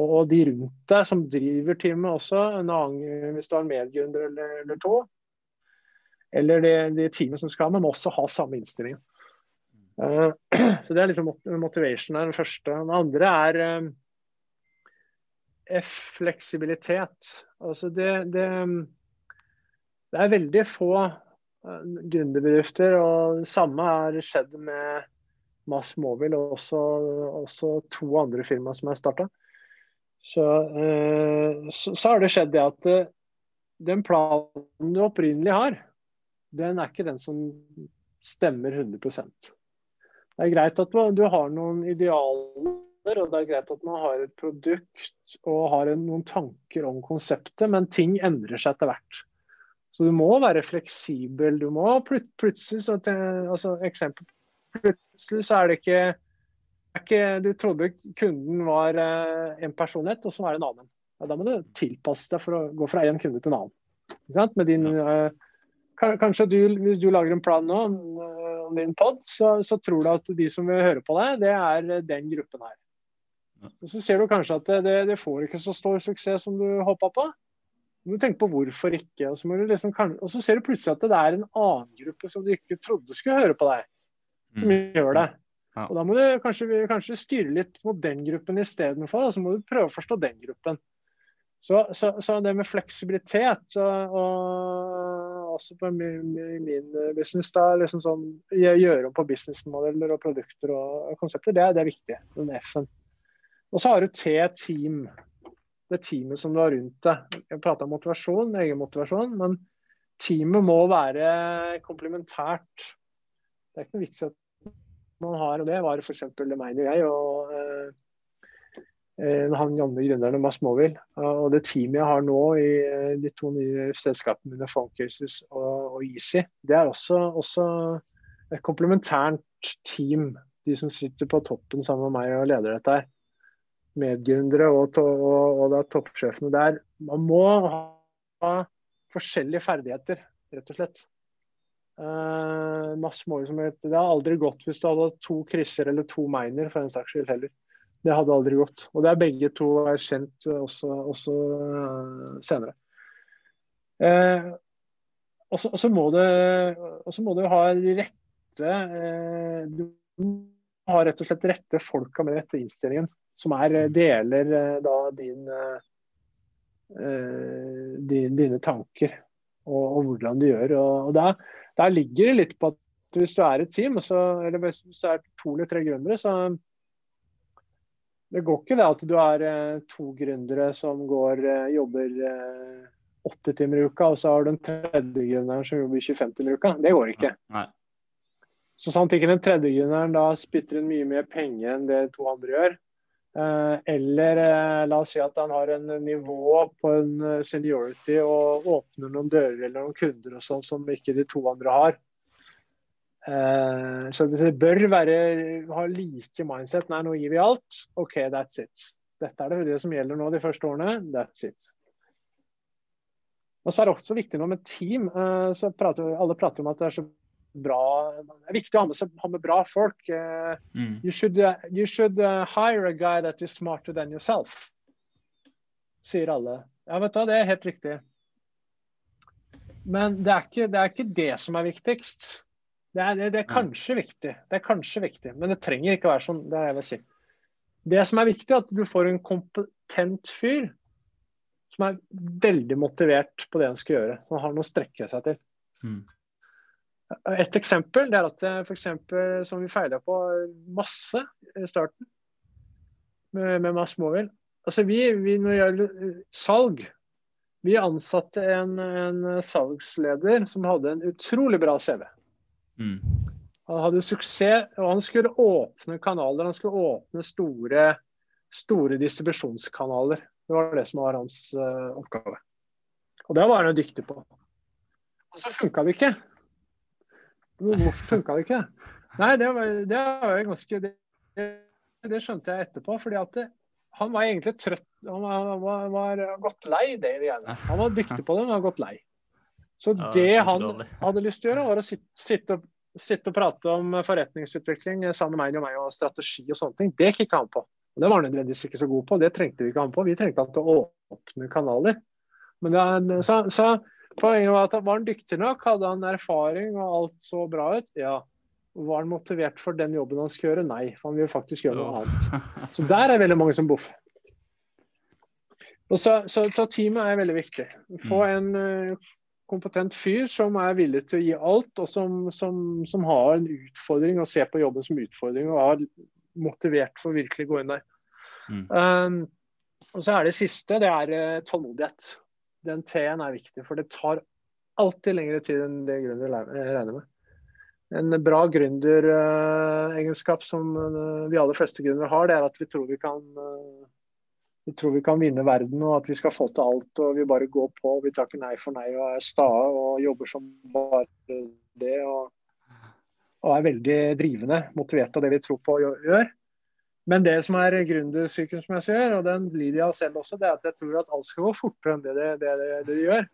Og, de rundt deg som driver teamet også, en annen, hvis du har en medgründer eller, eller, to. Eller det, det teamet som skal, med, må også ha samme innstilling. Uh, så det er liksom motivation er den første. Den andre er uh, F-fleksibilitet. Altså det, det, det er veldig få gründerbedrifter. Og det samme har skjedd med Mass Mobile og også, også to andre firmaer som er starta. Så, eh, så, så, har det skjedd det at eh, den planen du opprinnelig har, den er ikke den som stemmer 100% Det er greit at du har noen idealer, og det er greit at man har et produkt og har noen tanker om konseptet, men ting endrer seg etter hvert. Så du må være fleksibel. Du må plut plutselig så til, altså eksempel, Plutselig så er det ikke, er ikke Du trodde kunden var eh, en person ett, og så er det en annen. Ja, da må du tilpasse deg for å gå fra én kunde til en annen. Med din, eh, kanskje du, Hvis du lager en plan nå eh, om din pod, så, så, tror du at de som vil høre på deg, det er den gruppen her. Og Så ser du kanskje at det, det får ikke så stor suksess som du håpa på. Du må tenke på hvorfor ikke. Og så, liksom, og så, ser du plutselig at det er en annen gruppe som du ikke trodde skulle høre på deg, som mm. gjør det. Ja. Og Da må du kanskje, kanskje styre litt mot den gruppen istedenfor, og så må du prøve å forstå den gruppen. Så, så, så det med fleksibilitet, og, og også på min, min business, da, liksom sånn, gjøre om på businessmodeller og produkter og konsepter, det, det er viktig. Den F-en. Og så har du T-team det teamet som du har rundt deg. Jeg prata om motivasjon, egenmotivasjon, men teamet må være komplementært. Det er ikke noe vits at man har, og det var f.eks. meg og jeg og eh, eh han gamle gründeren Mads Masmovil. Og det teamet jeg har nå i eh, de to nye selskapene mine, Funcases og, og Easy, det er også, også et komplementært team. De som sitter på toppen sammen med meg og leder dette her medgründere og, og, og toppsjefene der. Man må ha forskjellige ferdigheter, rett og slett. Uh, målsomhet. Det har aldri gått hvis du hadde to krisser eller to miner, for en saks skyld heller. Det hadde aldri gått. Og det er begge to erkjent også, også uh, senere. Uh, og så må, du ha de rette Du må ha rett og slett rette folka med rette innstillingen som er eh, deler eh, da din, uh, din, dine tanker og, og, hvordan du gjør. Og, og der, der, ligger det litt på at hvis du er et team, så, eller hvis du er to eller tre gründere, så det går ikke det at du er to gründere som går, jobber åtte timer i uka, og så har du en tredje gründeren som jobber 25 timer i uka. Det går ikke. Nei. Så sant ikke den tredje gründeren da spytter inn mye mer penger enn det to andre gjør, Eh, eller eh, la oss si at han har en nivå på en eh, seniority og åpner noen dører eller noen kunder og sånn som ikke de to andre har. Så det bør være, ha like mindset. Nei, nå gir vi alt. OK, that's it. Dette er det som gjelder nå de første årene. That's it. Og så er det også viktig nå med team. så prater, Alle prater om at det er så bra Det er viktig å ha med, ha med bra folk. Uh, mm. You should, uh, you should uh, hire a guy that is smarter than yourself, sier alle. Ja, vet du, det er helt riktig. Men det er ikke det, er ikke det som er viktigst. Det er, det, det er, kanskje viktig, det er kanskje viktig, men det trenger ikke være sånn. Det er jeg vil si. Det som er viktig, er at du får en kompetent fyr som er veldig motivert på det han skal gjøre. Som har noe å strekke seg til. Mm. Et eksempel det er at for eksempel, som vi feila på masse i starten med, med Mass Mobile altså vi, vi, Når det gjelder salg Vi ansatte en, en, salgsleder som hadde en utrolig bra CV. Mm. Han hadde suksess, og han skulle åpne kanaler. Han skulle åpne store, store distribusjonskanaler. Det var det som var hans uh, oppgave. Og det var han dyktig på. Og så funka det ikke. Hvorfor funka det ikke? Nei, det var, det var ganske det, det, skjønte jeg etterpå. fordi at det, han var egentlig trøtt. Han var, var, var godt lei det greiene. Han var dyktig på det, men han var godt lei. Så det han hadde lyst til å gjøre, var å sitte, sitte, sitte og prate om forretningsutvikling sammen med meg og meg og strategi og sånne ting. Det kikka han på. Og Det var han nødvendigvis ikke så god på, det trengte vi ikke han på. Vi trengte han til å åpne kanaler. Men det, så, så Poenget var at Var han dyktig nok? Hadde han erfaring og alt så bra ut? Ja. Var han motivert for den jobben han skal gjøre? Nei, for han vil faktisk gjøre noe annet. Så der er veldig mange som boffer. Så, så, så, teamet er veldig viktig. Få mm. en uh, kompetent fyr som er villig til å gi alt, og som, som, som, har en utfordring og ser på jobben som utfordring og er motivert for å virkelig gå inn der. Mm. Um, og så er det siste, det er uh, tålmodighet den T-en er viktig, for det tar alltid lengre tid enn det gründere regner med. En bra gründeregenskap som eh, de aller fleste gründere har, det er at vi tror vi kan eh, vi tror vi kan vinne verden og at vi skal få til alt. og Vi bare går på. Vi tar ikke nei for nei og er stae og jobber som bare det. Og, og er veldig drivende, motivert av det vi tror på og gjør. Men det som er gründersyken, som jeg ser, og den lider jeg selv også, det er at jeg tror at alt skal gå fortere enn det det, det, det, det de gjør.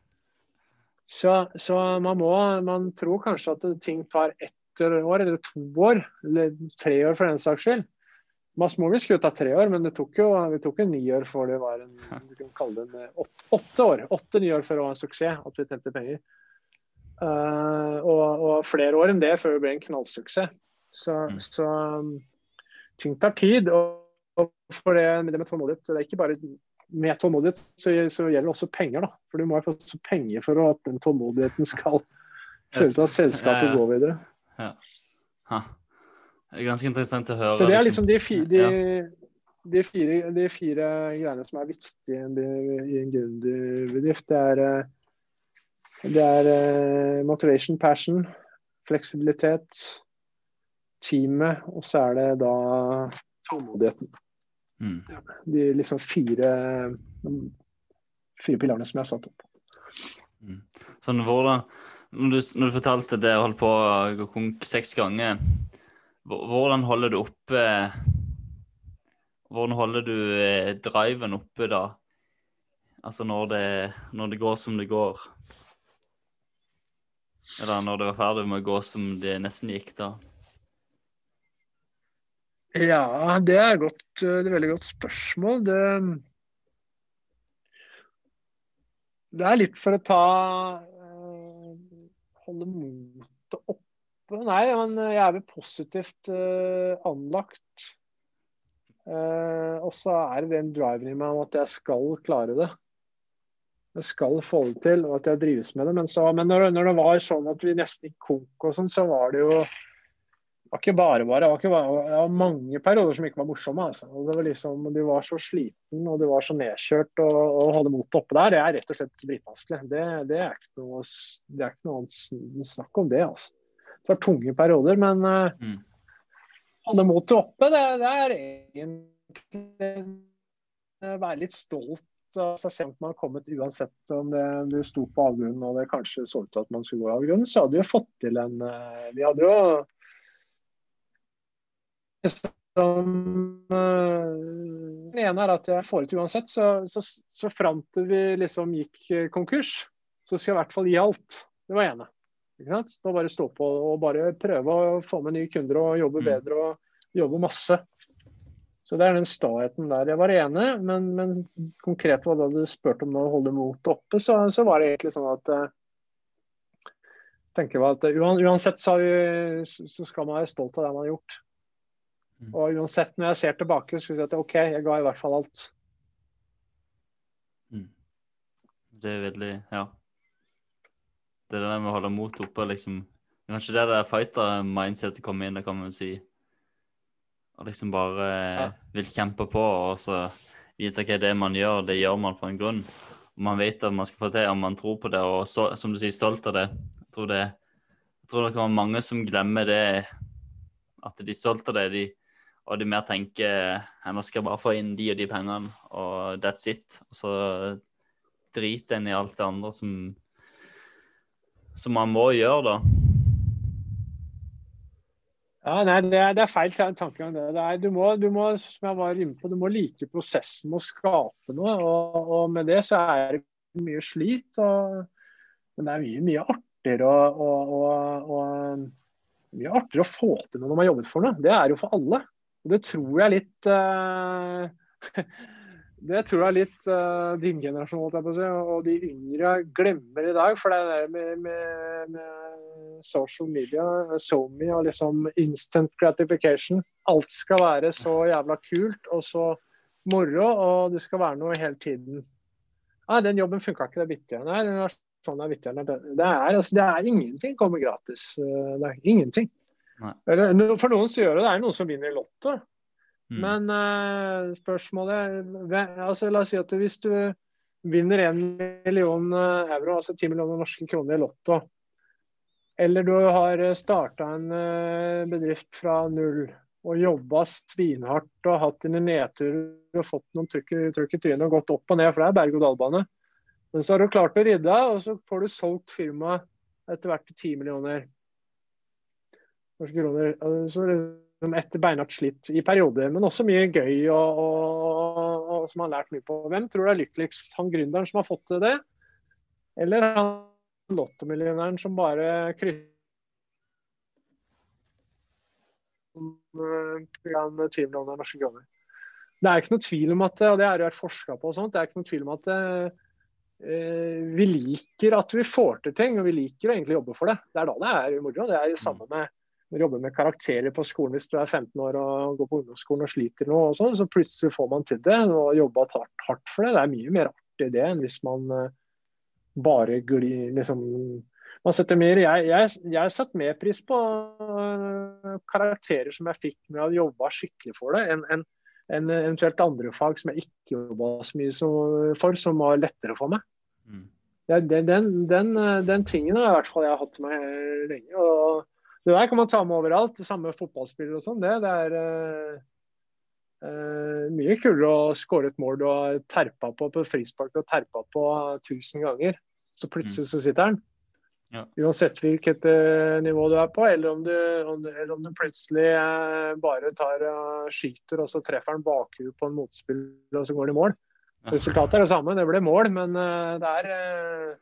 Så, så, man må Man tror kanskje at ting tar ett år, eller to år, eller tre år for den saks skyld. Masmovi skulle ta tre år, men det tok jo vi tok en ni år før det var en du kan kalle det en åtte, åtte år. Åtte-ni år før det var en suksess, at vi tjente penger. Uh, og, og, flere år enn det før det ble en knallsuksess. Så, mm. så ting tar tid. og for det, det med tålmodighet, det er ikke bare med tålmodighet, så, så gjelder det også penger. da. For du må få penger for at den tålmodigheten skal føre til at selskapet går videre. Ja. Ha. Det er ganske interessant å høre. Så det er liksom, liksom de, fi, de, de, fire, de, fire, greiene som er viktige i en gründerbedrift. Det er, eh, det er uh, motivation, passion, fleksibilitet, teamet, og så er det da tålmodigheten. Mm. De liksom fire, fire pilarene som jeg har satt opp. Mm. Sånn, hvordan, når du, når du, fortalte det og holdt på å gå konk seks ganger, hvordan holder du oppe Hvordan holder du eh, driven oppe da? Altså når det, når det går som det går? Eller når det var ferdig med å gå som det nesten gikk, da? Ja, det er, godt, er et veldig godt spørsmål. Det, det, er litt for å ta uh, Holde motet oppe. Nei, men jeg er vel positivt anlagt. Og så er det den driven i meg om at jeg skal klare det. Jeg skal få det til, og at jeg drives med det. Men, så, men når, når, det var sånn at vi nesten gikk konk og sånn, så var det jo det var ikke bare bare. Det var, bare, det var mange perioder som ikke var morsomme. Altså. Og det var liksom, Du var så sliten og du var så nedkjørt. og Å holde motet oppe der, det er rett og slett dritvanskelig. Det, det, er ikke noe, det er ikke noe snakk om det. altså. Det var tunge perioder, men mm. holde motet oppe, det, det er egentlig være litt stolt av seg selv om man har kommet uansett om det, du sto på avgrunnen og det kanskje så ut til at man skulle gå av avgrunnen, så hadde vi fått til en uh, Vi hadde jo som uh, Den ene er at jeg får ut uansett. Så, så, så fram til vi liksom gikk eh, konkurs, så skal jeg i hvert fall gi alt. Det var ene. Ikke sant? Da bare stå på og bare prøve å få med nye kunder og jobbe mm. bedre og jobbe masse. Så det er den staheten der. Jeg var enig, men, men konkret hva du spurte om å holde motet oppe, så, så, var det egentlig sånn at uh, tenker at Uansett så, vi, så, skal man være stolt av det man har gjort. Mm. Og uansett, når jeg ser tilbake, så jeg at OK, jeg ga i hvert fall alt. Mm. Det er veldig Ja. Det er det der med å holde motet oppe liksom Kanskje det der fighter-mindsetet kommer inn, det kan man si. Og liksom bare ja. vil kjempe på, og så vite hva det man gjør, det gjør man for en grunn. Og man vet at man skal få til, og man tror på det, og så, som du sier, stolt av det. Jeg tror det, jeg tror det kan være mange som glemmer det, at de er stolt av det. de og de mer tenker nå skal jeg bare få inn de og de pengene, og that's it. Og så driter en i alt det andre som, som man må gjøre, da. Ja, nei, det er, det er feil tankegang. Det. det er, du, må, du må, som jeg var inne på, du må like prosessen med å skape noe. Og, og, med det så er det mye slit. Og, men det er mye, mye artigere å, mye artigere å få til noe når man har jobbet for noe. Det er jo for alle. Og det tror jeg litt uh, Det tror jeg litt uh, din generasjon og de yngre glemmer i dag. For det er det med, med, med social media, SoMe og liksom instant gratification. Alt skal være så jævla kult og så moro, og det skal være noe hele tiden. Nei, den jobben funka ikke, det er vittigere. Nei, den er sånn er vittigere. Det er, altså, det er ingenting kommer gratis. Eh, det er ingenting. Eller, for noen så gjør det det. er noen som vinner i Lotto. Mm. Men uh, spørsmålet altså, La oss si at hvis du vinner 1 million eh, euro, altså 10 millioner norske kroner i Lotto, eller du har starta en uh, bedrift fra null og jobba svinhardt og hatt dine nedturer og fått noen trykk, trykk i trynet og gått opp og ned, for det er berg-og-dal-bane. Men så har du klart å ridde og så får du solgt firmaet etter hvert til 10 millioner norske kroner. Så liksom etter beinhardt slitt i perioder, men også mye gøy og, og, og, som har lært mye på. Hvem tror du er lykkeligst? Han gründeren som har fått til det, eller han lottomillionæren som bare krysser norske kroner. Det er ikke noe tvil om at og det er jo forska på og sånt, det er ikke noe tvil om at eh, vi liker at vi får til ting, og vi liker å egentlig jobbe for det. Det er da det er moro. Det er det samme med jobber med karakterer på skolen hvis du er 15 år og går på ungdomsskolen og sliter noe, og sånn, så plutselig får man til det og jobba hardt, hardt, for det. Det er mye mer artig det enn hvis man uh, bare glir liksom man setter mer, Jeg, jeg, jeg satt mer pris på uh, karakterer som jeg fikk med å jobbe skikkelig for det, enn en, en eventuelt andre fag som jeg ikke jobba så mye for, som var lettere for meg. Mm. Den, den, den, den, tingen har i hvert fall jeg hatt med lenge. og det der kan man ta med overalt. Samme fotballspillere og sånn. Det, det, er uh, uh, mye kulere å skåre et mål du har terpa på på frispark og terpa på tusen ganger. Så plutselig mm. så sitter den. Ja. Uansett hvilket uh, nivå du er på, eller om du, om du, eller om du plutselig bare tar og skyter og så treffer han bakhuet på en motspiller og så går det i mål. Resultatet er det samme, det ble mål, men det er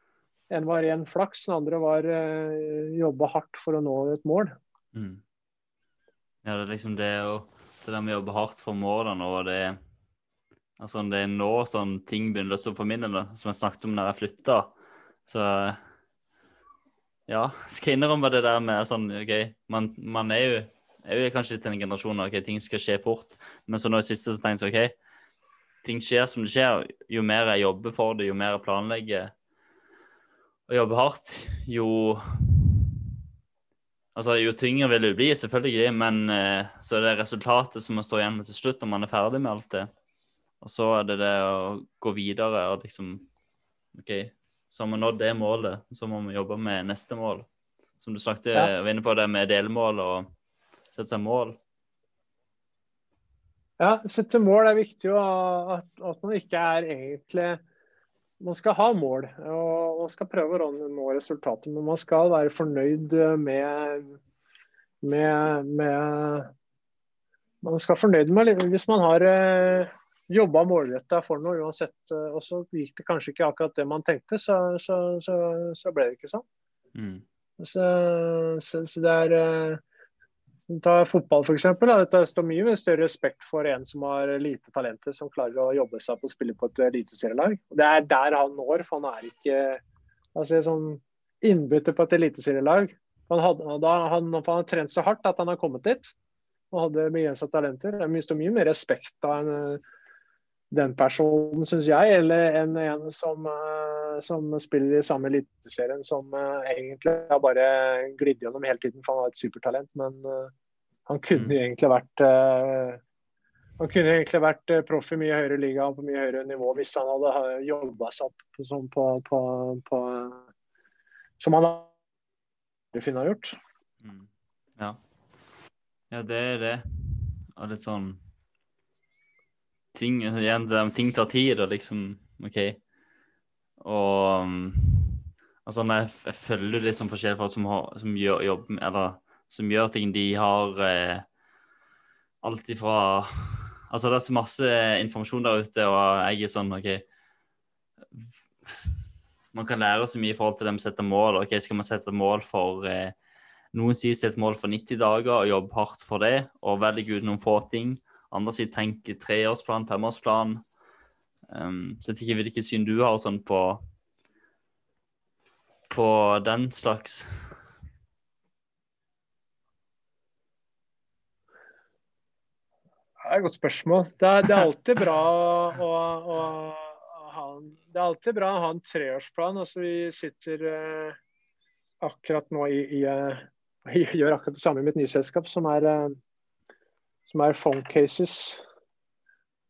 en var ren flaks, den andre var uh, jobbe hardt for å nå et mål. Mm. Ja, det er liksom det å Det der med å jobbe hardt for målene og det Altså, det er nå sånn ting begynner å for min del, som jeg snakket om når jeg flytta. Så ja, skal innrømme det der med sånn OK, man, man er jo er jo kanskje til en generasjon ok, ting skal skje fort, men så nå i siste så tenkte jeg OK, ting skjer som det skjer. Jo mer jeg jobber for det, jo mer jeg planlegger, å jobbe hardt, jo Altså, jo tyngre vil det bli, selvfølgelig, men eh, så er det resultatet som må stå igjen til slutt når man er ferdig med alt det. Og så er det det å gå videre og liksom OK, så har vi nådd det målet, så må vi jobbe med neste mål. Som du snakket ja. var inne på, det med delmål og sette seg mål. Ja, sette mål er viktig, og at, at man ikke er egentlig man skal ha mål og man skal prøve å nå resultatet, men man skal være fornøyd med, med, med Man skal være fornøyd med hvis man har eh, jobba målretta for noe uansett, eh, og så gikk det kanskje ikke akkurat det man tenkte, så, så, så, så ble det ikke sånn. Mm. Så, så, det er eh, Ta fotball f.eks. Det står mye større respekt for en som har lite talenter, som klarer å jobbe seg på å spille på et eliteserielag. Det er der han når, for han er ikke altså, sånn innbytter på et eliteserielag. Han, han, han har trent så hardt at han har kommet dit og hadde begrensa talenter. Det står mye mer respekt av en, den personen, syns jeg, eller en, en som, uh, som, spiller i samme eliteserien, som uh, egentlig har bare glidd gjennom hele tiden, for han har et supertalent. Men uh, han kunne mm. egentlig vært han kunne egentlig vært proff i mye høyere liga på mye høyere nivå hvis han hadde jobba seg opp på, sånn på, på, på, som han hadde har gjort. Mm. Ja. ja, det er det. Og litt sånn ting, igjen, ting tar tid, og liksom OK. Og altså, jeg, jeg følger sånn forskjellige folk som, har, som gjør jobb eller som gjør ting de har eh, alt ifra Altså, det er så masse informasjon der ute, og jeg er sånn OK Man kan lære så mye i forhold til dem som setter mål. OK, skal man sette mål for eh, Noen sier sett mål for 90 dager og jobbe hardt for det, og velge ut noen få ting. Andre sier tenk treårsplan, femårsplan. Um, så jeg vet ikke hvilket syn du har sånn på på den slags. Det er et godt spørsmål. Det er, det er alltid bra å, å, å, ha en Det er alltid bra å ha en treårsplan. Altså, vi sitter eh, akkurat nå i, i, i, gjør akkurat det samme i mitt nyselskap som er eh, som er phone cases.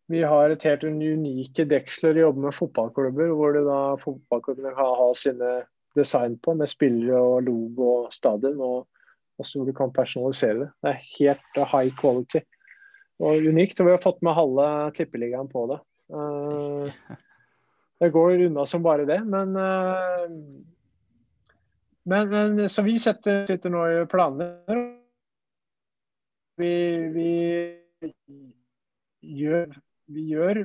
Vi har et helt unike deksler i jobbe med fotballklubber, hvor det da fotballklubbene kan ha sine design på, med spillere og logo og stadion. og også hvor du kan personalisere det. Det er helt high quality og unikt. og Vi har fått med halve tippeligaen på det. Uh, det går unna som bare det, uh, men, men Så vi setter, sitter nå i planer vi, vi, gjør, vi gjør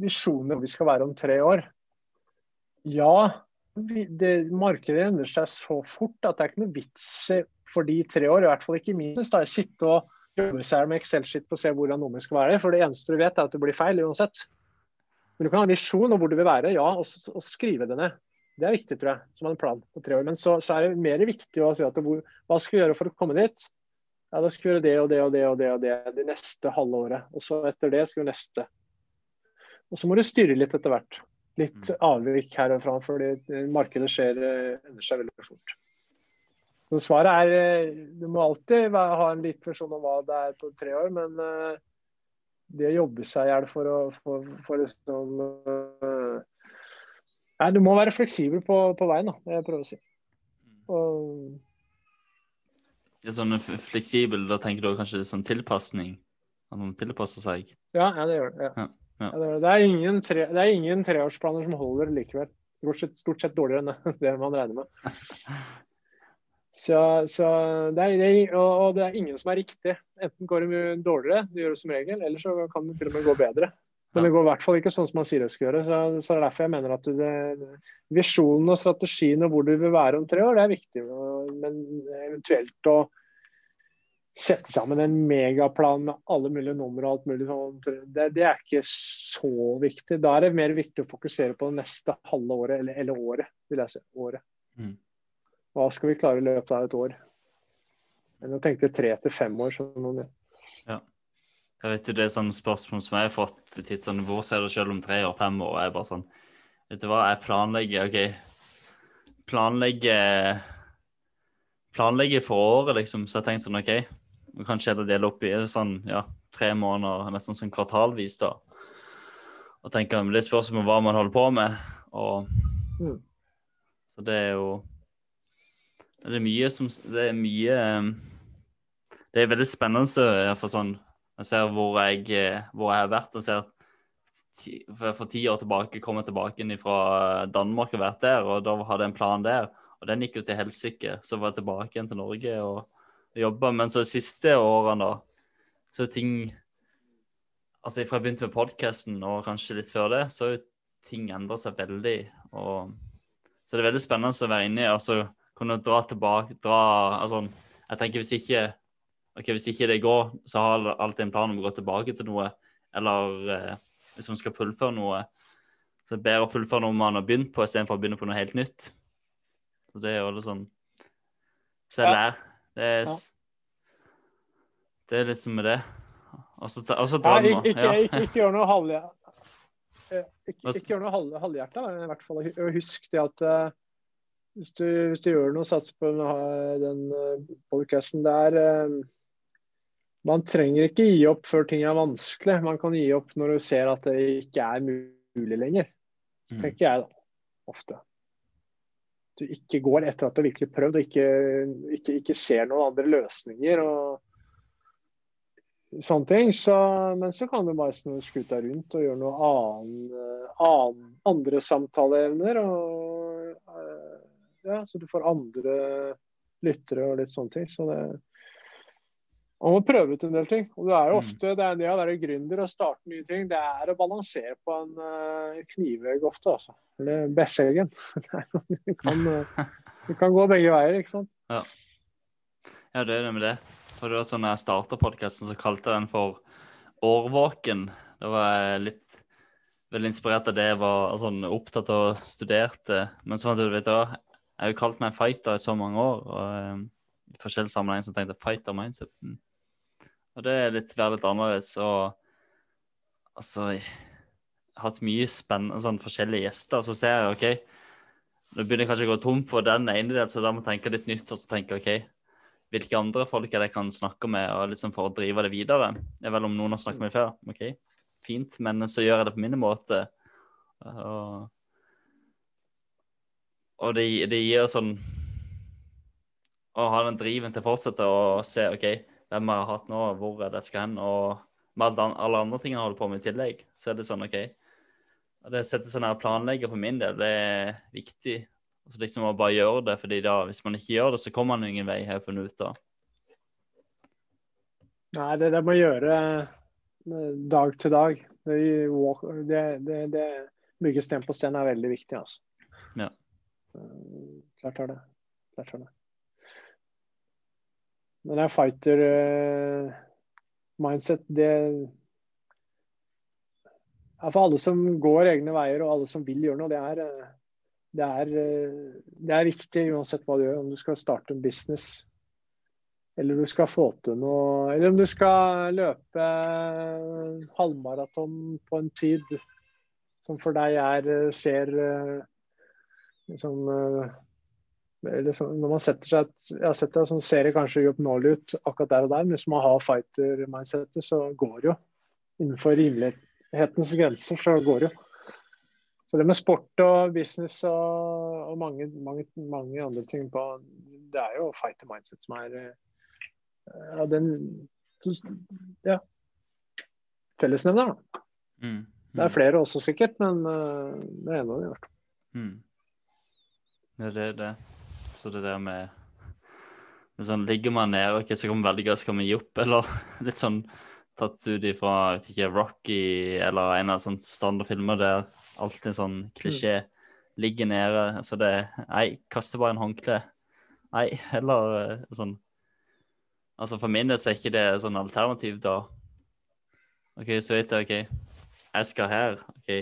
visjoner hvor vi skal være om tre år. Ja, vi, det, markedet endrer seg så fort at det er ikke noe vits for de tre år, i hvert fall ikke minst, da, sitte og jobbe seg med Excel-skitt på å se hvordan nummeret skal være. For det eneste du vet, er at det blir feil uansett. Men du kan ha en visjon om hvor du vil være, ja, og, og, skrive det ned. Det er viktig, tror jeg, som en plan på tre år. Men så, så er det mer viktig å si at det, hva skal vi gjøre for å komme dit? Ja, da skal vi gjøre det og det og det og det og det det neste halve året. Og så etter det skal vi neste. Og så må du styre litt etter hvert. Litt mm. avvik her og fra, fordi markedet skjer, ender endrer seg veldig fort. Så svaret er eh, Du må alltid ha en liten versjon om hva det er på tre år, men eh, det å jobbe seg i hjel for å for, for liksom Nei, du må være fleksibel på, på veien, da. Jeg prøver å si. Mm. Og det er sånn fleksibel, da tenker du kanskje sånn tilpasning? At man tilpasser seg? Ja, ja det gjør det. Ja. Ja, det, det, er ingen tre, det er ingen treårsplaner som holder likevel. Det går stort sett dårligere enn det man regner med. Så, så det er, det, og, og, det er ingen som er riktig. Enten går det mye dårligere, det gjør det som regel, eller så kan det til og med gå bedre. Men det går i hvert fall ikke sånn som man sier det skal gjøre. Så, så det er derfor jeg mener at det, visjonen og strategien og hvor du vil være om tre år, det er viktig. Men eventuelt å sette sammen en megaplan med alle mulige numre og alt mulig sånn, det, det, er ikke så viktig. Da er det mer viktig å fokusere på det neste halve året, eller, eller året, vil jeg si. Året. Mm. Hva skal vi klare i løpet av et år? Enn å tenke tre til fem år. Sånn ja. Jeg vet Det er sånne spørsmål som jeg har fått titt sånn, Hvor ser du selv om tre år, fem år? Jeg er bare sånn Vet du hva, jeg planlegger OK. Planlegger Planlegger for året, liksom. Så jeg tenker sånn OK, kanskje heller dele opp i sånn ja, tre måneder, nesten sånn kvartalvis, da. Og tenker Det spørs om hva man holder på med. Og mm. Så det er jo Det er mye som Det er mye Det er veldig spennende for sånn jeg ser hvor jeg, eh, hvor jeg har vært. og ser for, ti år tilbake kom jeg tilbake inn fra Danmark og vært der, og da hadde jeg en plan der. Og den gikk jo til helsike. Så var jeg tilbake igjen til Norge og jobba. Men så de siste årene, da, så ting Altså fra jeg begynte med podkasten og kanskje litt før det, så har ting endra seg veldig. Og så det er veldig spennende å være inni altså så kunne dra tilbake dra, altså, Jeg tenker hvis ikke ok, hvis ikke det går, så har jeg alltid en plan om å gå tilbake til noe. Eller eh, hvis man skal fullføre noe, så er det bedre å fullføre noe man har begynt på, istedenfor å begynne på noe helt nytt. Så det er jo litt sånn Så jeg lærer. Det er, det er litt som med det. Og så drømmer. Ja, ikke, ikke, gjør noe halvhjertet. eh, ikke, ikke gjør noe halv, halvhjerta, i hvert fall. Og husk det at uh, hvis, du, hvis, du, gjør noe, satser på den, den uh, podcasten der uh, Man trenger ikke gi opp før ting er vanskelig. Man kan gi opp når du ser at det ikke er mulig lenger. Mm. Tenker jeg, da. Ofte. Du ikke går etter at du har virkelig prøvd, og ikke, ikke, ikke ser noen andre løsninger. og sånne ting. Så, men så kan du bare snu skuta rundt og gjøre noe annen, annen andre samtaleevner. Og, eh, ja, så du får andre lyttere og litt sånne ting. Så det, man må prøve ut en del ting. Og det er jo mm. ofte det, er det å være gründer og starte nye ting, det er å balansere på en uh, knivegg ofte, altså. Eller Besseggen. det, kan, det kan gå begge veier, ikke sant. Ja. ja, det er det med det. For det var sånn jeg starta podkasten, så kalte jeg den for Årvåken. Da var jeg litt veldig inspirert av det jeg var sånn, opptatt av og studerte. Men så fant jeg ut at jeg har jo kalt meg fighter i så mange år. og um, I forskjellige sammenhenger så tenkte fighter mindset. Og det er litt, være litt annerledes. Og altså Jeg har hatt mye spennende sånn forskjellige gjester. Så ser jeg OK, nå begynner jeg kanskje å gå tom for den ene delen, så da må jeg tenke litt nytt. Og så tenke OK, hvilke andre folk jeg kan snakke med og liksom for å drive det videre. Det er vel om noen har snakket med før. OK, fint, men så gjør jeg det på min måte. Og, og det, det, gir sånn Å ha den driven til å fortsette å se OK, hvem har hatt nå, hvor det skal hen? Og med alle andre tingene jeg holder på med i tillegg, så er det sånn OK. Det å sette seg ned og planlegge for min del, det er viktig. Og så liksom å bare gjøre det, fordi da, hvis man ikke gjør det, så kommer man ingen vei, har jeg funnet ut av. Nei, det der med å gjøre eh, dag til dag, det, det, det, det bygge sten på sten er veldig viktig. altså. Ja. Eh, klart er det. Klart er det. Men det er fighter uh, mindset, det er for alle som går egne veier og alle som vil gjøre noe. Det er, uh, det er, eh, det er viktig uansett hva du gjør, om du skal starte en business eller du skal få til noe Eller om du skal løpe halvmaraton på en tid som for deg er eh, ser liksom, liksom, Når man setter seg Jeg har sett det sånn ser det kanskje uoppnåelig ut akkurat der og der, men hvis man har fighter-mindsetet, så går det jo. Innenfor rimelighetens grenser så går det jo. Så det med sport og business og, og mange, mange, mange, andre ting på Det er jo fighter mindset som er ja, den ja, fellesnevneren. Mm, mm. Det er flere også sikkert, men uh, det er en av dem i hvert fall. Mm. Ja, det er det. Så det der med sånn, Ligger man nede, okay, så kan man velge skal man gi opp, eller litt sånn tatt ut ifra vet ikke, Rocky eller en av sånne standardfilmer der alltid en sånn klisjé ligger nede. Så det Nei, kaster bare en håndkle. Nei, heller eh, sånn Altså For min del så er ikke det sånn alternativ, da. OK, så vet jeg OK, jeg skal her. OK,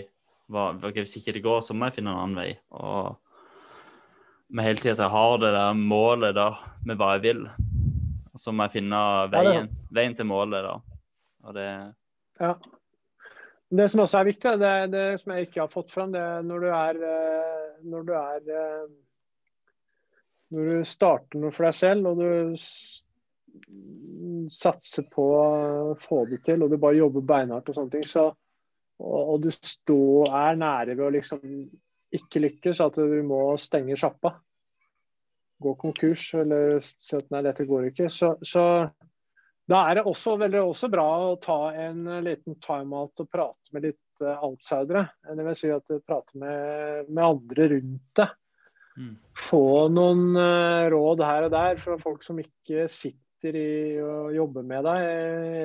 hva, okay hvis ikke det går, så må jeg finne en annen vei. Og med hele tida har det der målet da, med hva jeg vil. Og så må jeg finne veien, veien til målet, da. Og det Ja. Det som også er viktig, det, det som jeg ikke har fått fram, det er når du er eh, Når du er eh, Når du starter noe for deg selv, og du satser på å få det til, og du bare jobber beinhardt og sånne ting, så, og, og du stå, er nære ved å liksom ikke lykkes, at du må stenge sjappa, gå konkurs eller si at nei, dette går ikke, så, så da er det også, veldig, også bra å ta en liten timeout og prate med litt uh, outsidere. Det vil si at du prater med, med andre rundt det. Mm. Få noen uh, råd her og der fra folk som ikke sitter i og jobber med deg,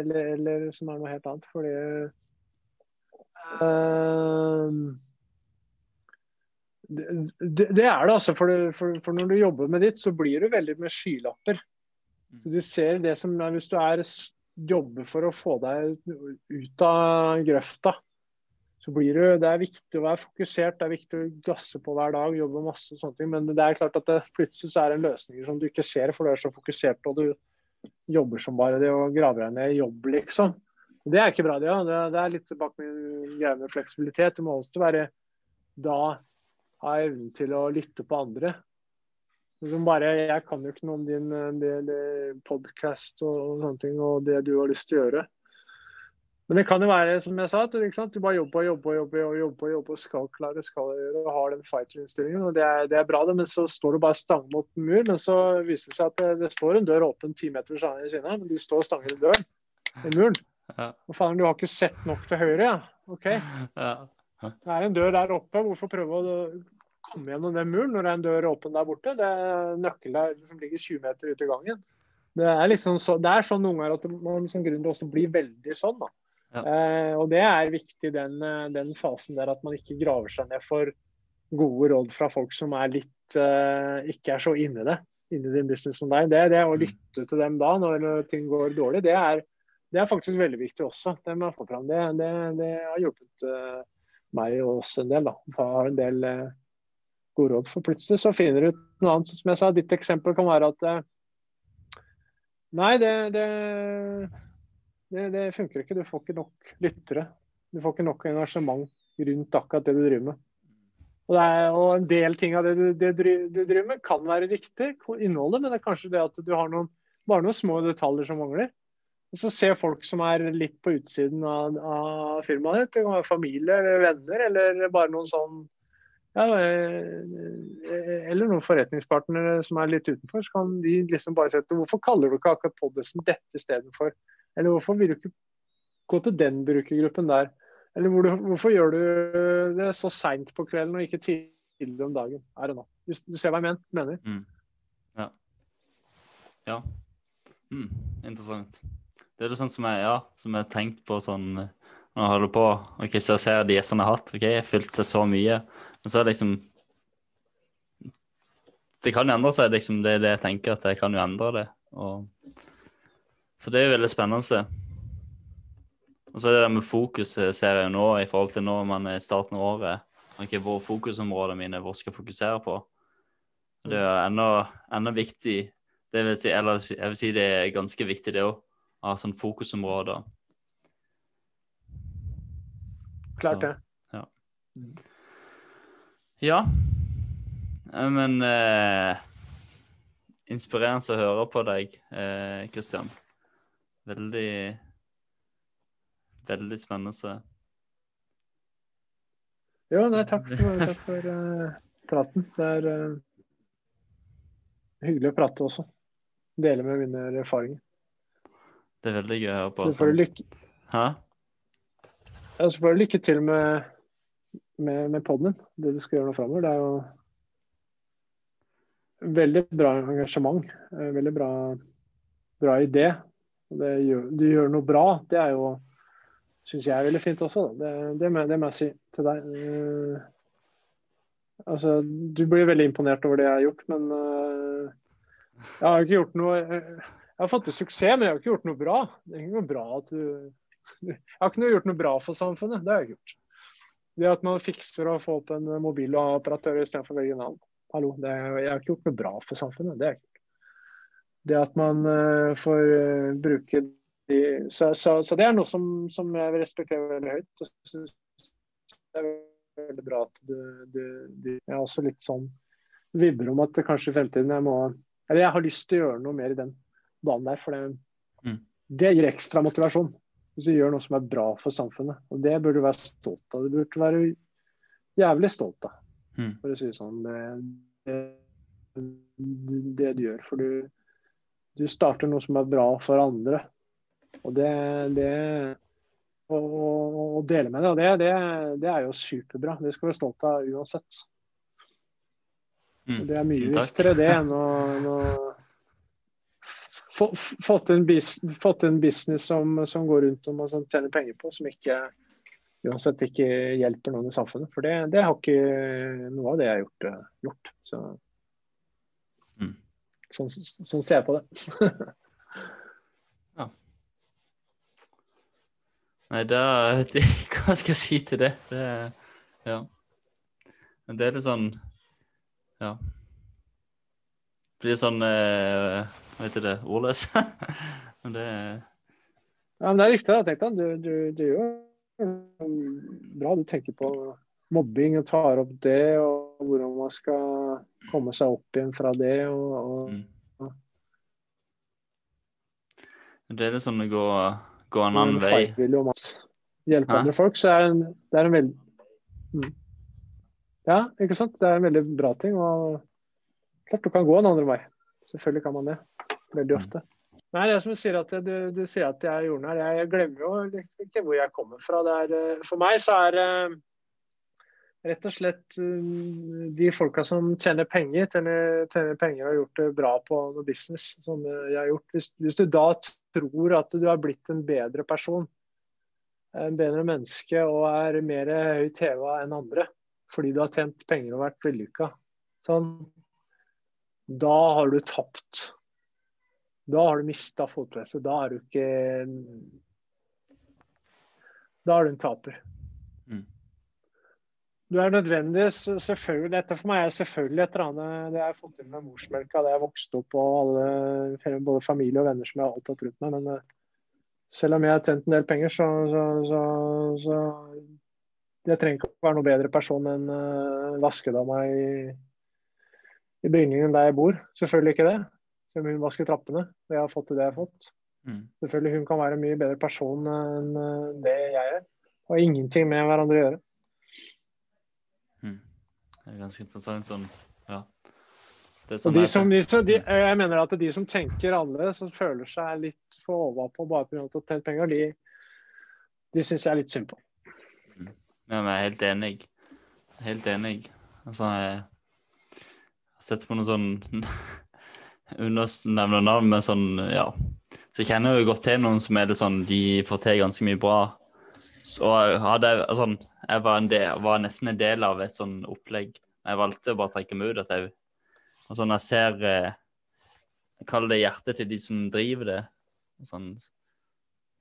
eller, eller som er noe helt annet. Fordi uh, det, det, er det, altså. For, for, for, når du jobber med ditt, så blir du veldig med skylapper. Så du ser det som Hvis du er, jobber for å få deg ut av grøfta, så blir du, det er viktig å være fokusert, det er viktig å gasse på hver dag, jobbe masse og sånne ting. Men det er klart at det plutselig så er det en løsning som du ikke ser, for du er så fokusert og du jobber som bare det og graver deg ned i jobb, liksom. Det er ikke bra, det. Ja. Det, det er litt bak min greie med fleksibilitet. Du må også være da ha evnen til å lytte på andre. Som bare, jeg kan jo ikke noe om din det, det podkast og, og, sånne ting, og det du har lyst til å gjøre. Men det kan jo være, som jeg sa, at du bare jobber og jobber, jobber, jobber, jobber, skal klare, skal gjøre, og har den fighter-innstillingen. og det er, det er, bra, det, men så står du bare stang mot en mur. Men så viser det seg at det, det står en dør åpen ti meter ved siden av, men du står og stanger i døren, i muren. Ja. Og faen, du har ikke sett nok til høyre, ja? OK. Ja. Det er en dør der oppe. Hvorfor prøve å komme gjennom den muren når det er en dør åpen der borte? Det er nøkkelen der som ligger 20 meter ute i gangen. Det er, liksom så, det er sånn noen ganger at man som gründer også blir veldig sånn. da. Ja. Eh, og det er viktig den, eh, den, fasen der at man ikke graver seg ned for gode råd fra folk som er litt eh, ikke er så inni det, inni din business som deg. Det, det å mm. lytte til dem da når ting går dårlig, det er, det er faktisk veldig viktig også. Det må jeg få fram. Det, det, det har hjulpet uh, meg og oss en del. da, Har en del eh, gode råd. For plutselig så finner du ut noe annet. Som jeg sa, ditt eksempel kan være at eh, Nei, det, det det, det, funker ikke. Du får ikke nok lyttere. Du får ikke nok engasjement rundt akkurat det du driver med. Og, er, og En del ting av det du, det du, driver med, kan være riktig, innholdet, men det er kanskje det at du har noen, bare noen små detaljer som mangler. Og Så ser folk som er litt på utsiden av, av firmaet ditt, det kan være familie eller venner, eller bare noen sånn ja, eh, eller noen forretningspartnere som er litt utenfor, så kan de liksom bare sette Hvorfor kaller du ikke akkurat podkasten dette istedenfor eller hvorfor vil du ikke gå til den brukergruppen der? Eller hvor du, hvorfor gjør du det så seint på kvelden og ikke tidlig om dagen? Er det nå? Du, du ser hva jeg mener? Mm. Ja. Ja. Mm. Interessant. Det er det sånn som jeg, ja, som jeg har tenkt på sånn når jeg holder på. ok, Så jeg ser de gjestene jeg har hatt. ok, Jeg fylte så mye. Men så er det liksom Det kan jo endre seg. liksom, Det er det jeg tenker, at jeg kan jo endre det. og så det er jo veldig spennende. Og så er det det med fokus ser jeg jo nå i forhold til når man er i starten av året. Okay, hvor fokusområdene mine hvor skal fokusere på. Det er enda, enda viktig det vil si, Eller jeg vil si det er ganske viktig, det å ha sånn fokusområder. Klart det. Så, ja. ja. Men eh, Inspirerende å høre på deg, Kristian. Eh, Veldig Veldig spennende. Jo, nei, takk for, takk for uh, praten. Det er uh, hyggelig å prate også. Dele med mine erfaringer. Det er veldig gøy å høre på. Så får du lykke... Hæ? Ja, så får du lykke til med, med, med poden din, det du skal gjøre nå framover. Det er jo veldig bra engasjement. Eh, veldig bra, bra idé gjør, du gjør noe bra, det er jo syns jeg er veldig fint også. Det, det, må, det, må, jeg si til deg. Uh, altså, du blir veldig imponert over det jeg har gjort, men uh, jeg har ikke gjort noe uh, Jeg har fått til suksess, men jeg har ikke gjort noe bra. Det er ikke noe bra at du Jeg har ikke gjort noe bra for samfunnet. Det har jeg gjort. Det at man fikser å få opp en mobil og operatør istedenfor å velge navn. Hallo, er, jeg har ikke gjort noe bra for samfunnet. Det er ikke det at man uh, får uh, bruke de så, så, så, det er noe som, som jeg respekterer veldig høyt. og Det er veldig bra at du, du, du Jeg er også litt sånn vibber om at kanskje i fremtiden jeg må Eller jeg har lyst til å gjøre noe mer i den banen der. For det, mm. det gir ekstra motivasjon. Hvis du gjør noe som er bra for samfunnet. Og det burde du være stolt av. Du burde være jævlig stolt av, mm. for å si det sånn. Det, det, du gjør. For du du starter noe som er bra for andre. Og det, det å, å, dele med det, det, det, det, er jo superbra. Det skal vi være stolt av uansett. Mm. Det er mye viktigere det enn å, å få, fått, en business, fått en business som, som, går rundt om og som tjener penger på, som ikke uansett ikke hjelper noen i samfunnet. For det, det har ikke noe av det jeg har gjort. gjort. Så Sånn, sånn ser jeg på det. ja. Nei, da Hva skal jeg si til det? det ja. Men det er litt sånn Ja. Blir sånn eh, Hva heter det? Ordløs. Men det Ja, men Det er riktig. Jeg tenkte, du, du, du gjør bra. Du tenker på mobbing og tar opp det, og hvordan man skal komme seg opp igjen fra det. og, og Mm. Det er det som å gå, gå en annen vei. At hjelpe Hæ? andre folk, så er en, det er en veldig mm. Ja, ikke sant. Det er en veldig bra ting. og Klart du kan gå en andre vei. Selvfølgelig kan man det. Veldig ofte. Nei, det er som du sier at du, du sier at jeg er jordnær. Jeg, jeg glemmer jo ikke hvor jeg kommer fra. Er, eh, for meg så er rett og slett eh, de folka som tjener penger, tjener, tjener penger og har gjort det bra på noe business, som eh, jeg har gjort. Hvis, hvis du da tror at du har blitt en bedre person, en bedre menneske og er mer høyt heva enn andre fordi du har tjent penger og vært vellykka, sånn, da har du tapt. Da har du mista fotfestet. Da er du ikke Da er du en taper. Mm. Du er nødvendig, selvfølgelig, Dette for meg er selvfølgelig et eller annet det jeg har fått til med morsmelka, det jeg vokste opp og alle, både familie og venner som jeg har alltid hatt rundt meg. Men eh, selv om jeg har tjent en del penger, så, så, så, så Jeg trenger ikke å være noe bedre person enn uh, vaskedama i, i bygningen der jeg bor. Selvfølgelig ikke det. Selv om hun vasker trappene og jeg har fått til det jeg har fått. Mm. Selvfølgelig hun kan være en mye bedre person enn eh, det jeg er. Og ingenting med hverandre å gjøre. Mm. Det er ganske interessant sånn, ja. Det Og som de som, de, de, jeg mener at de som tenker alle, som føler seg litt for overpå bare pga. å tjene penger, de, de syns jeg er litt synd på. Ja, men jeg er helt enig. Helt enig. Altså, jeg sett på noen sånn Undernevner navn, men sånn, ja. Så jeg kjenner jo godt til noen som er det sånn, de får til ganske mye bra. Så hadde jeg altså, Jeg var, del, var nesten en del av et sånn opplegg. Jeg valgte å bare trekke meg ut. At jeg, og sånn, jeg ser eh, Jeg kaller det hjertet til de som driver det. Sånn,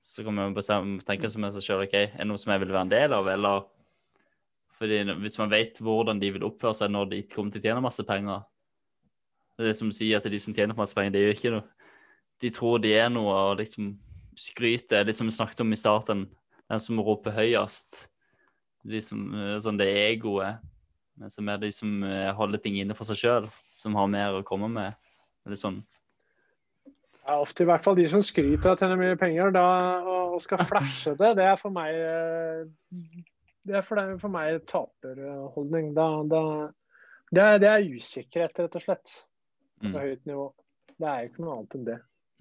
så kan man bestemme, tenke som seg sjøl OK, er det noe som jeg vil være en del av, eller fordi Hvis man vet hvordan de vil oppføre seg når de kommer til å tjene masse penger Det som sier at de som tjener masse penger, det jo ikke noe De tror de er noe og liksom skryter, litt som vi snakket om i starten. Den som roper høyest. De som, eh, sånn det egoet. Som er de som eh, holder ting inne for seg sjøl, som har mer å komme med. Eller sånn Ja, ofte i hvert fall de som skryter av å tjene mye penger da, og skal flashe det, det er for meg eh, det er for, det, for meg taperholdning. Da, da, det, er, det er usikkerhet, rett og slett. På mm, høyt nivå. Det er jo ikke noe annet enn det.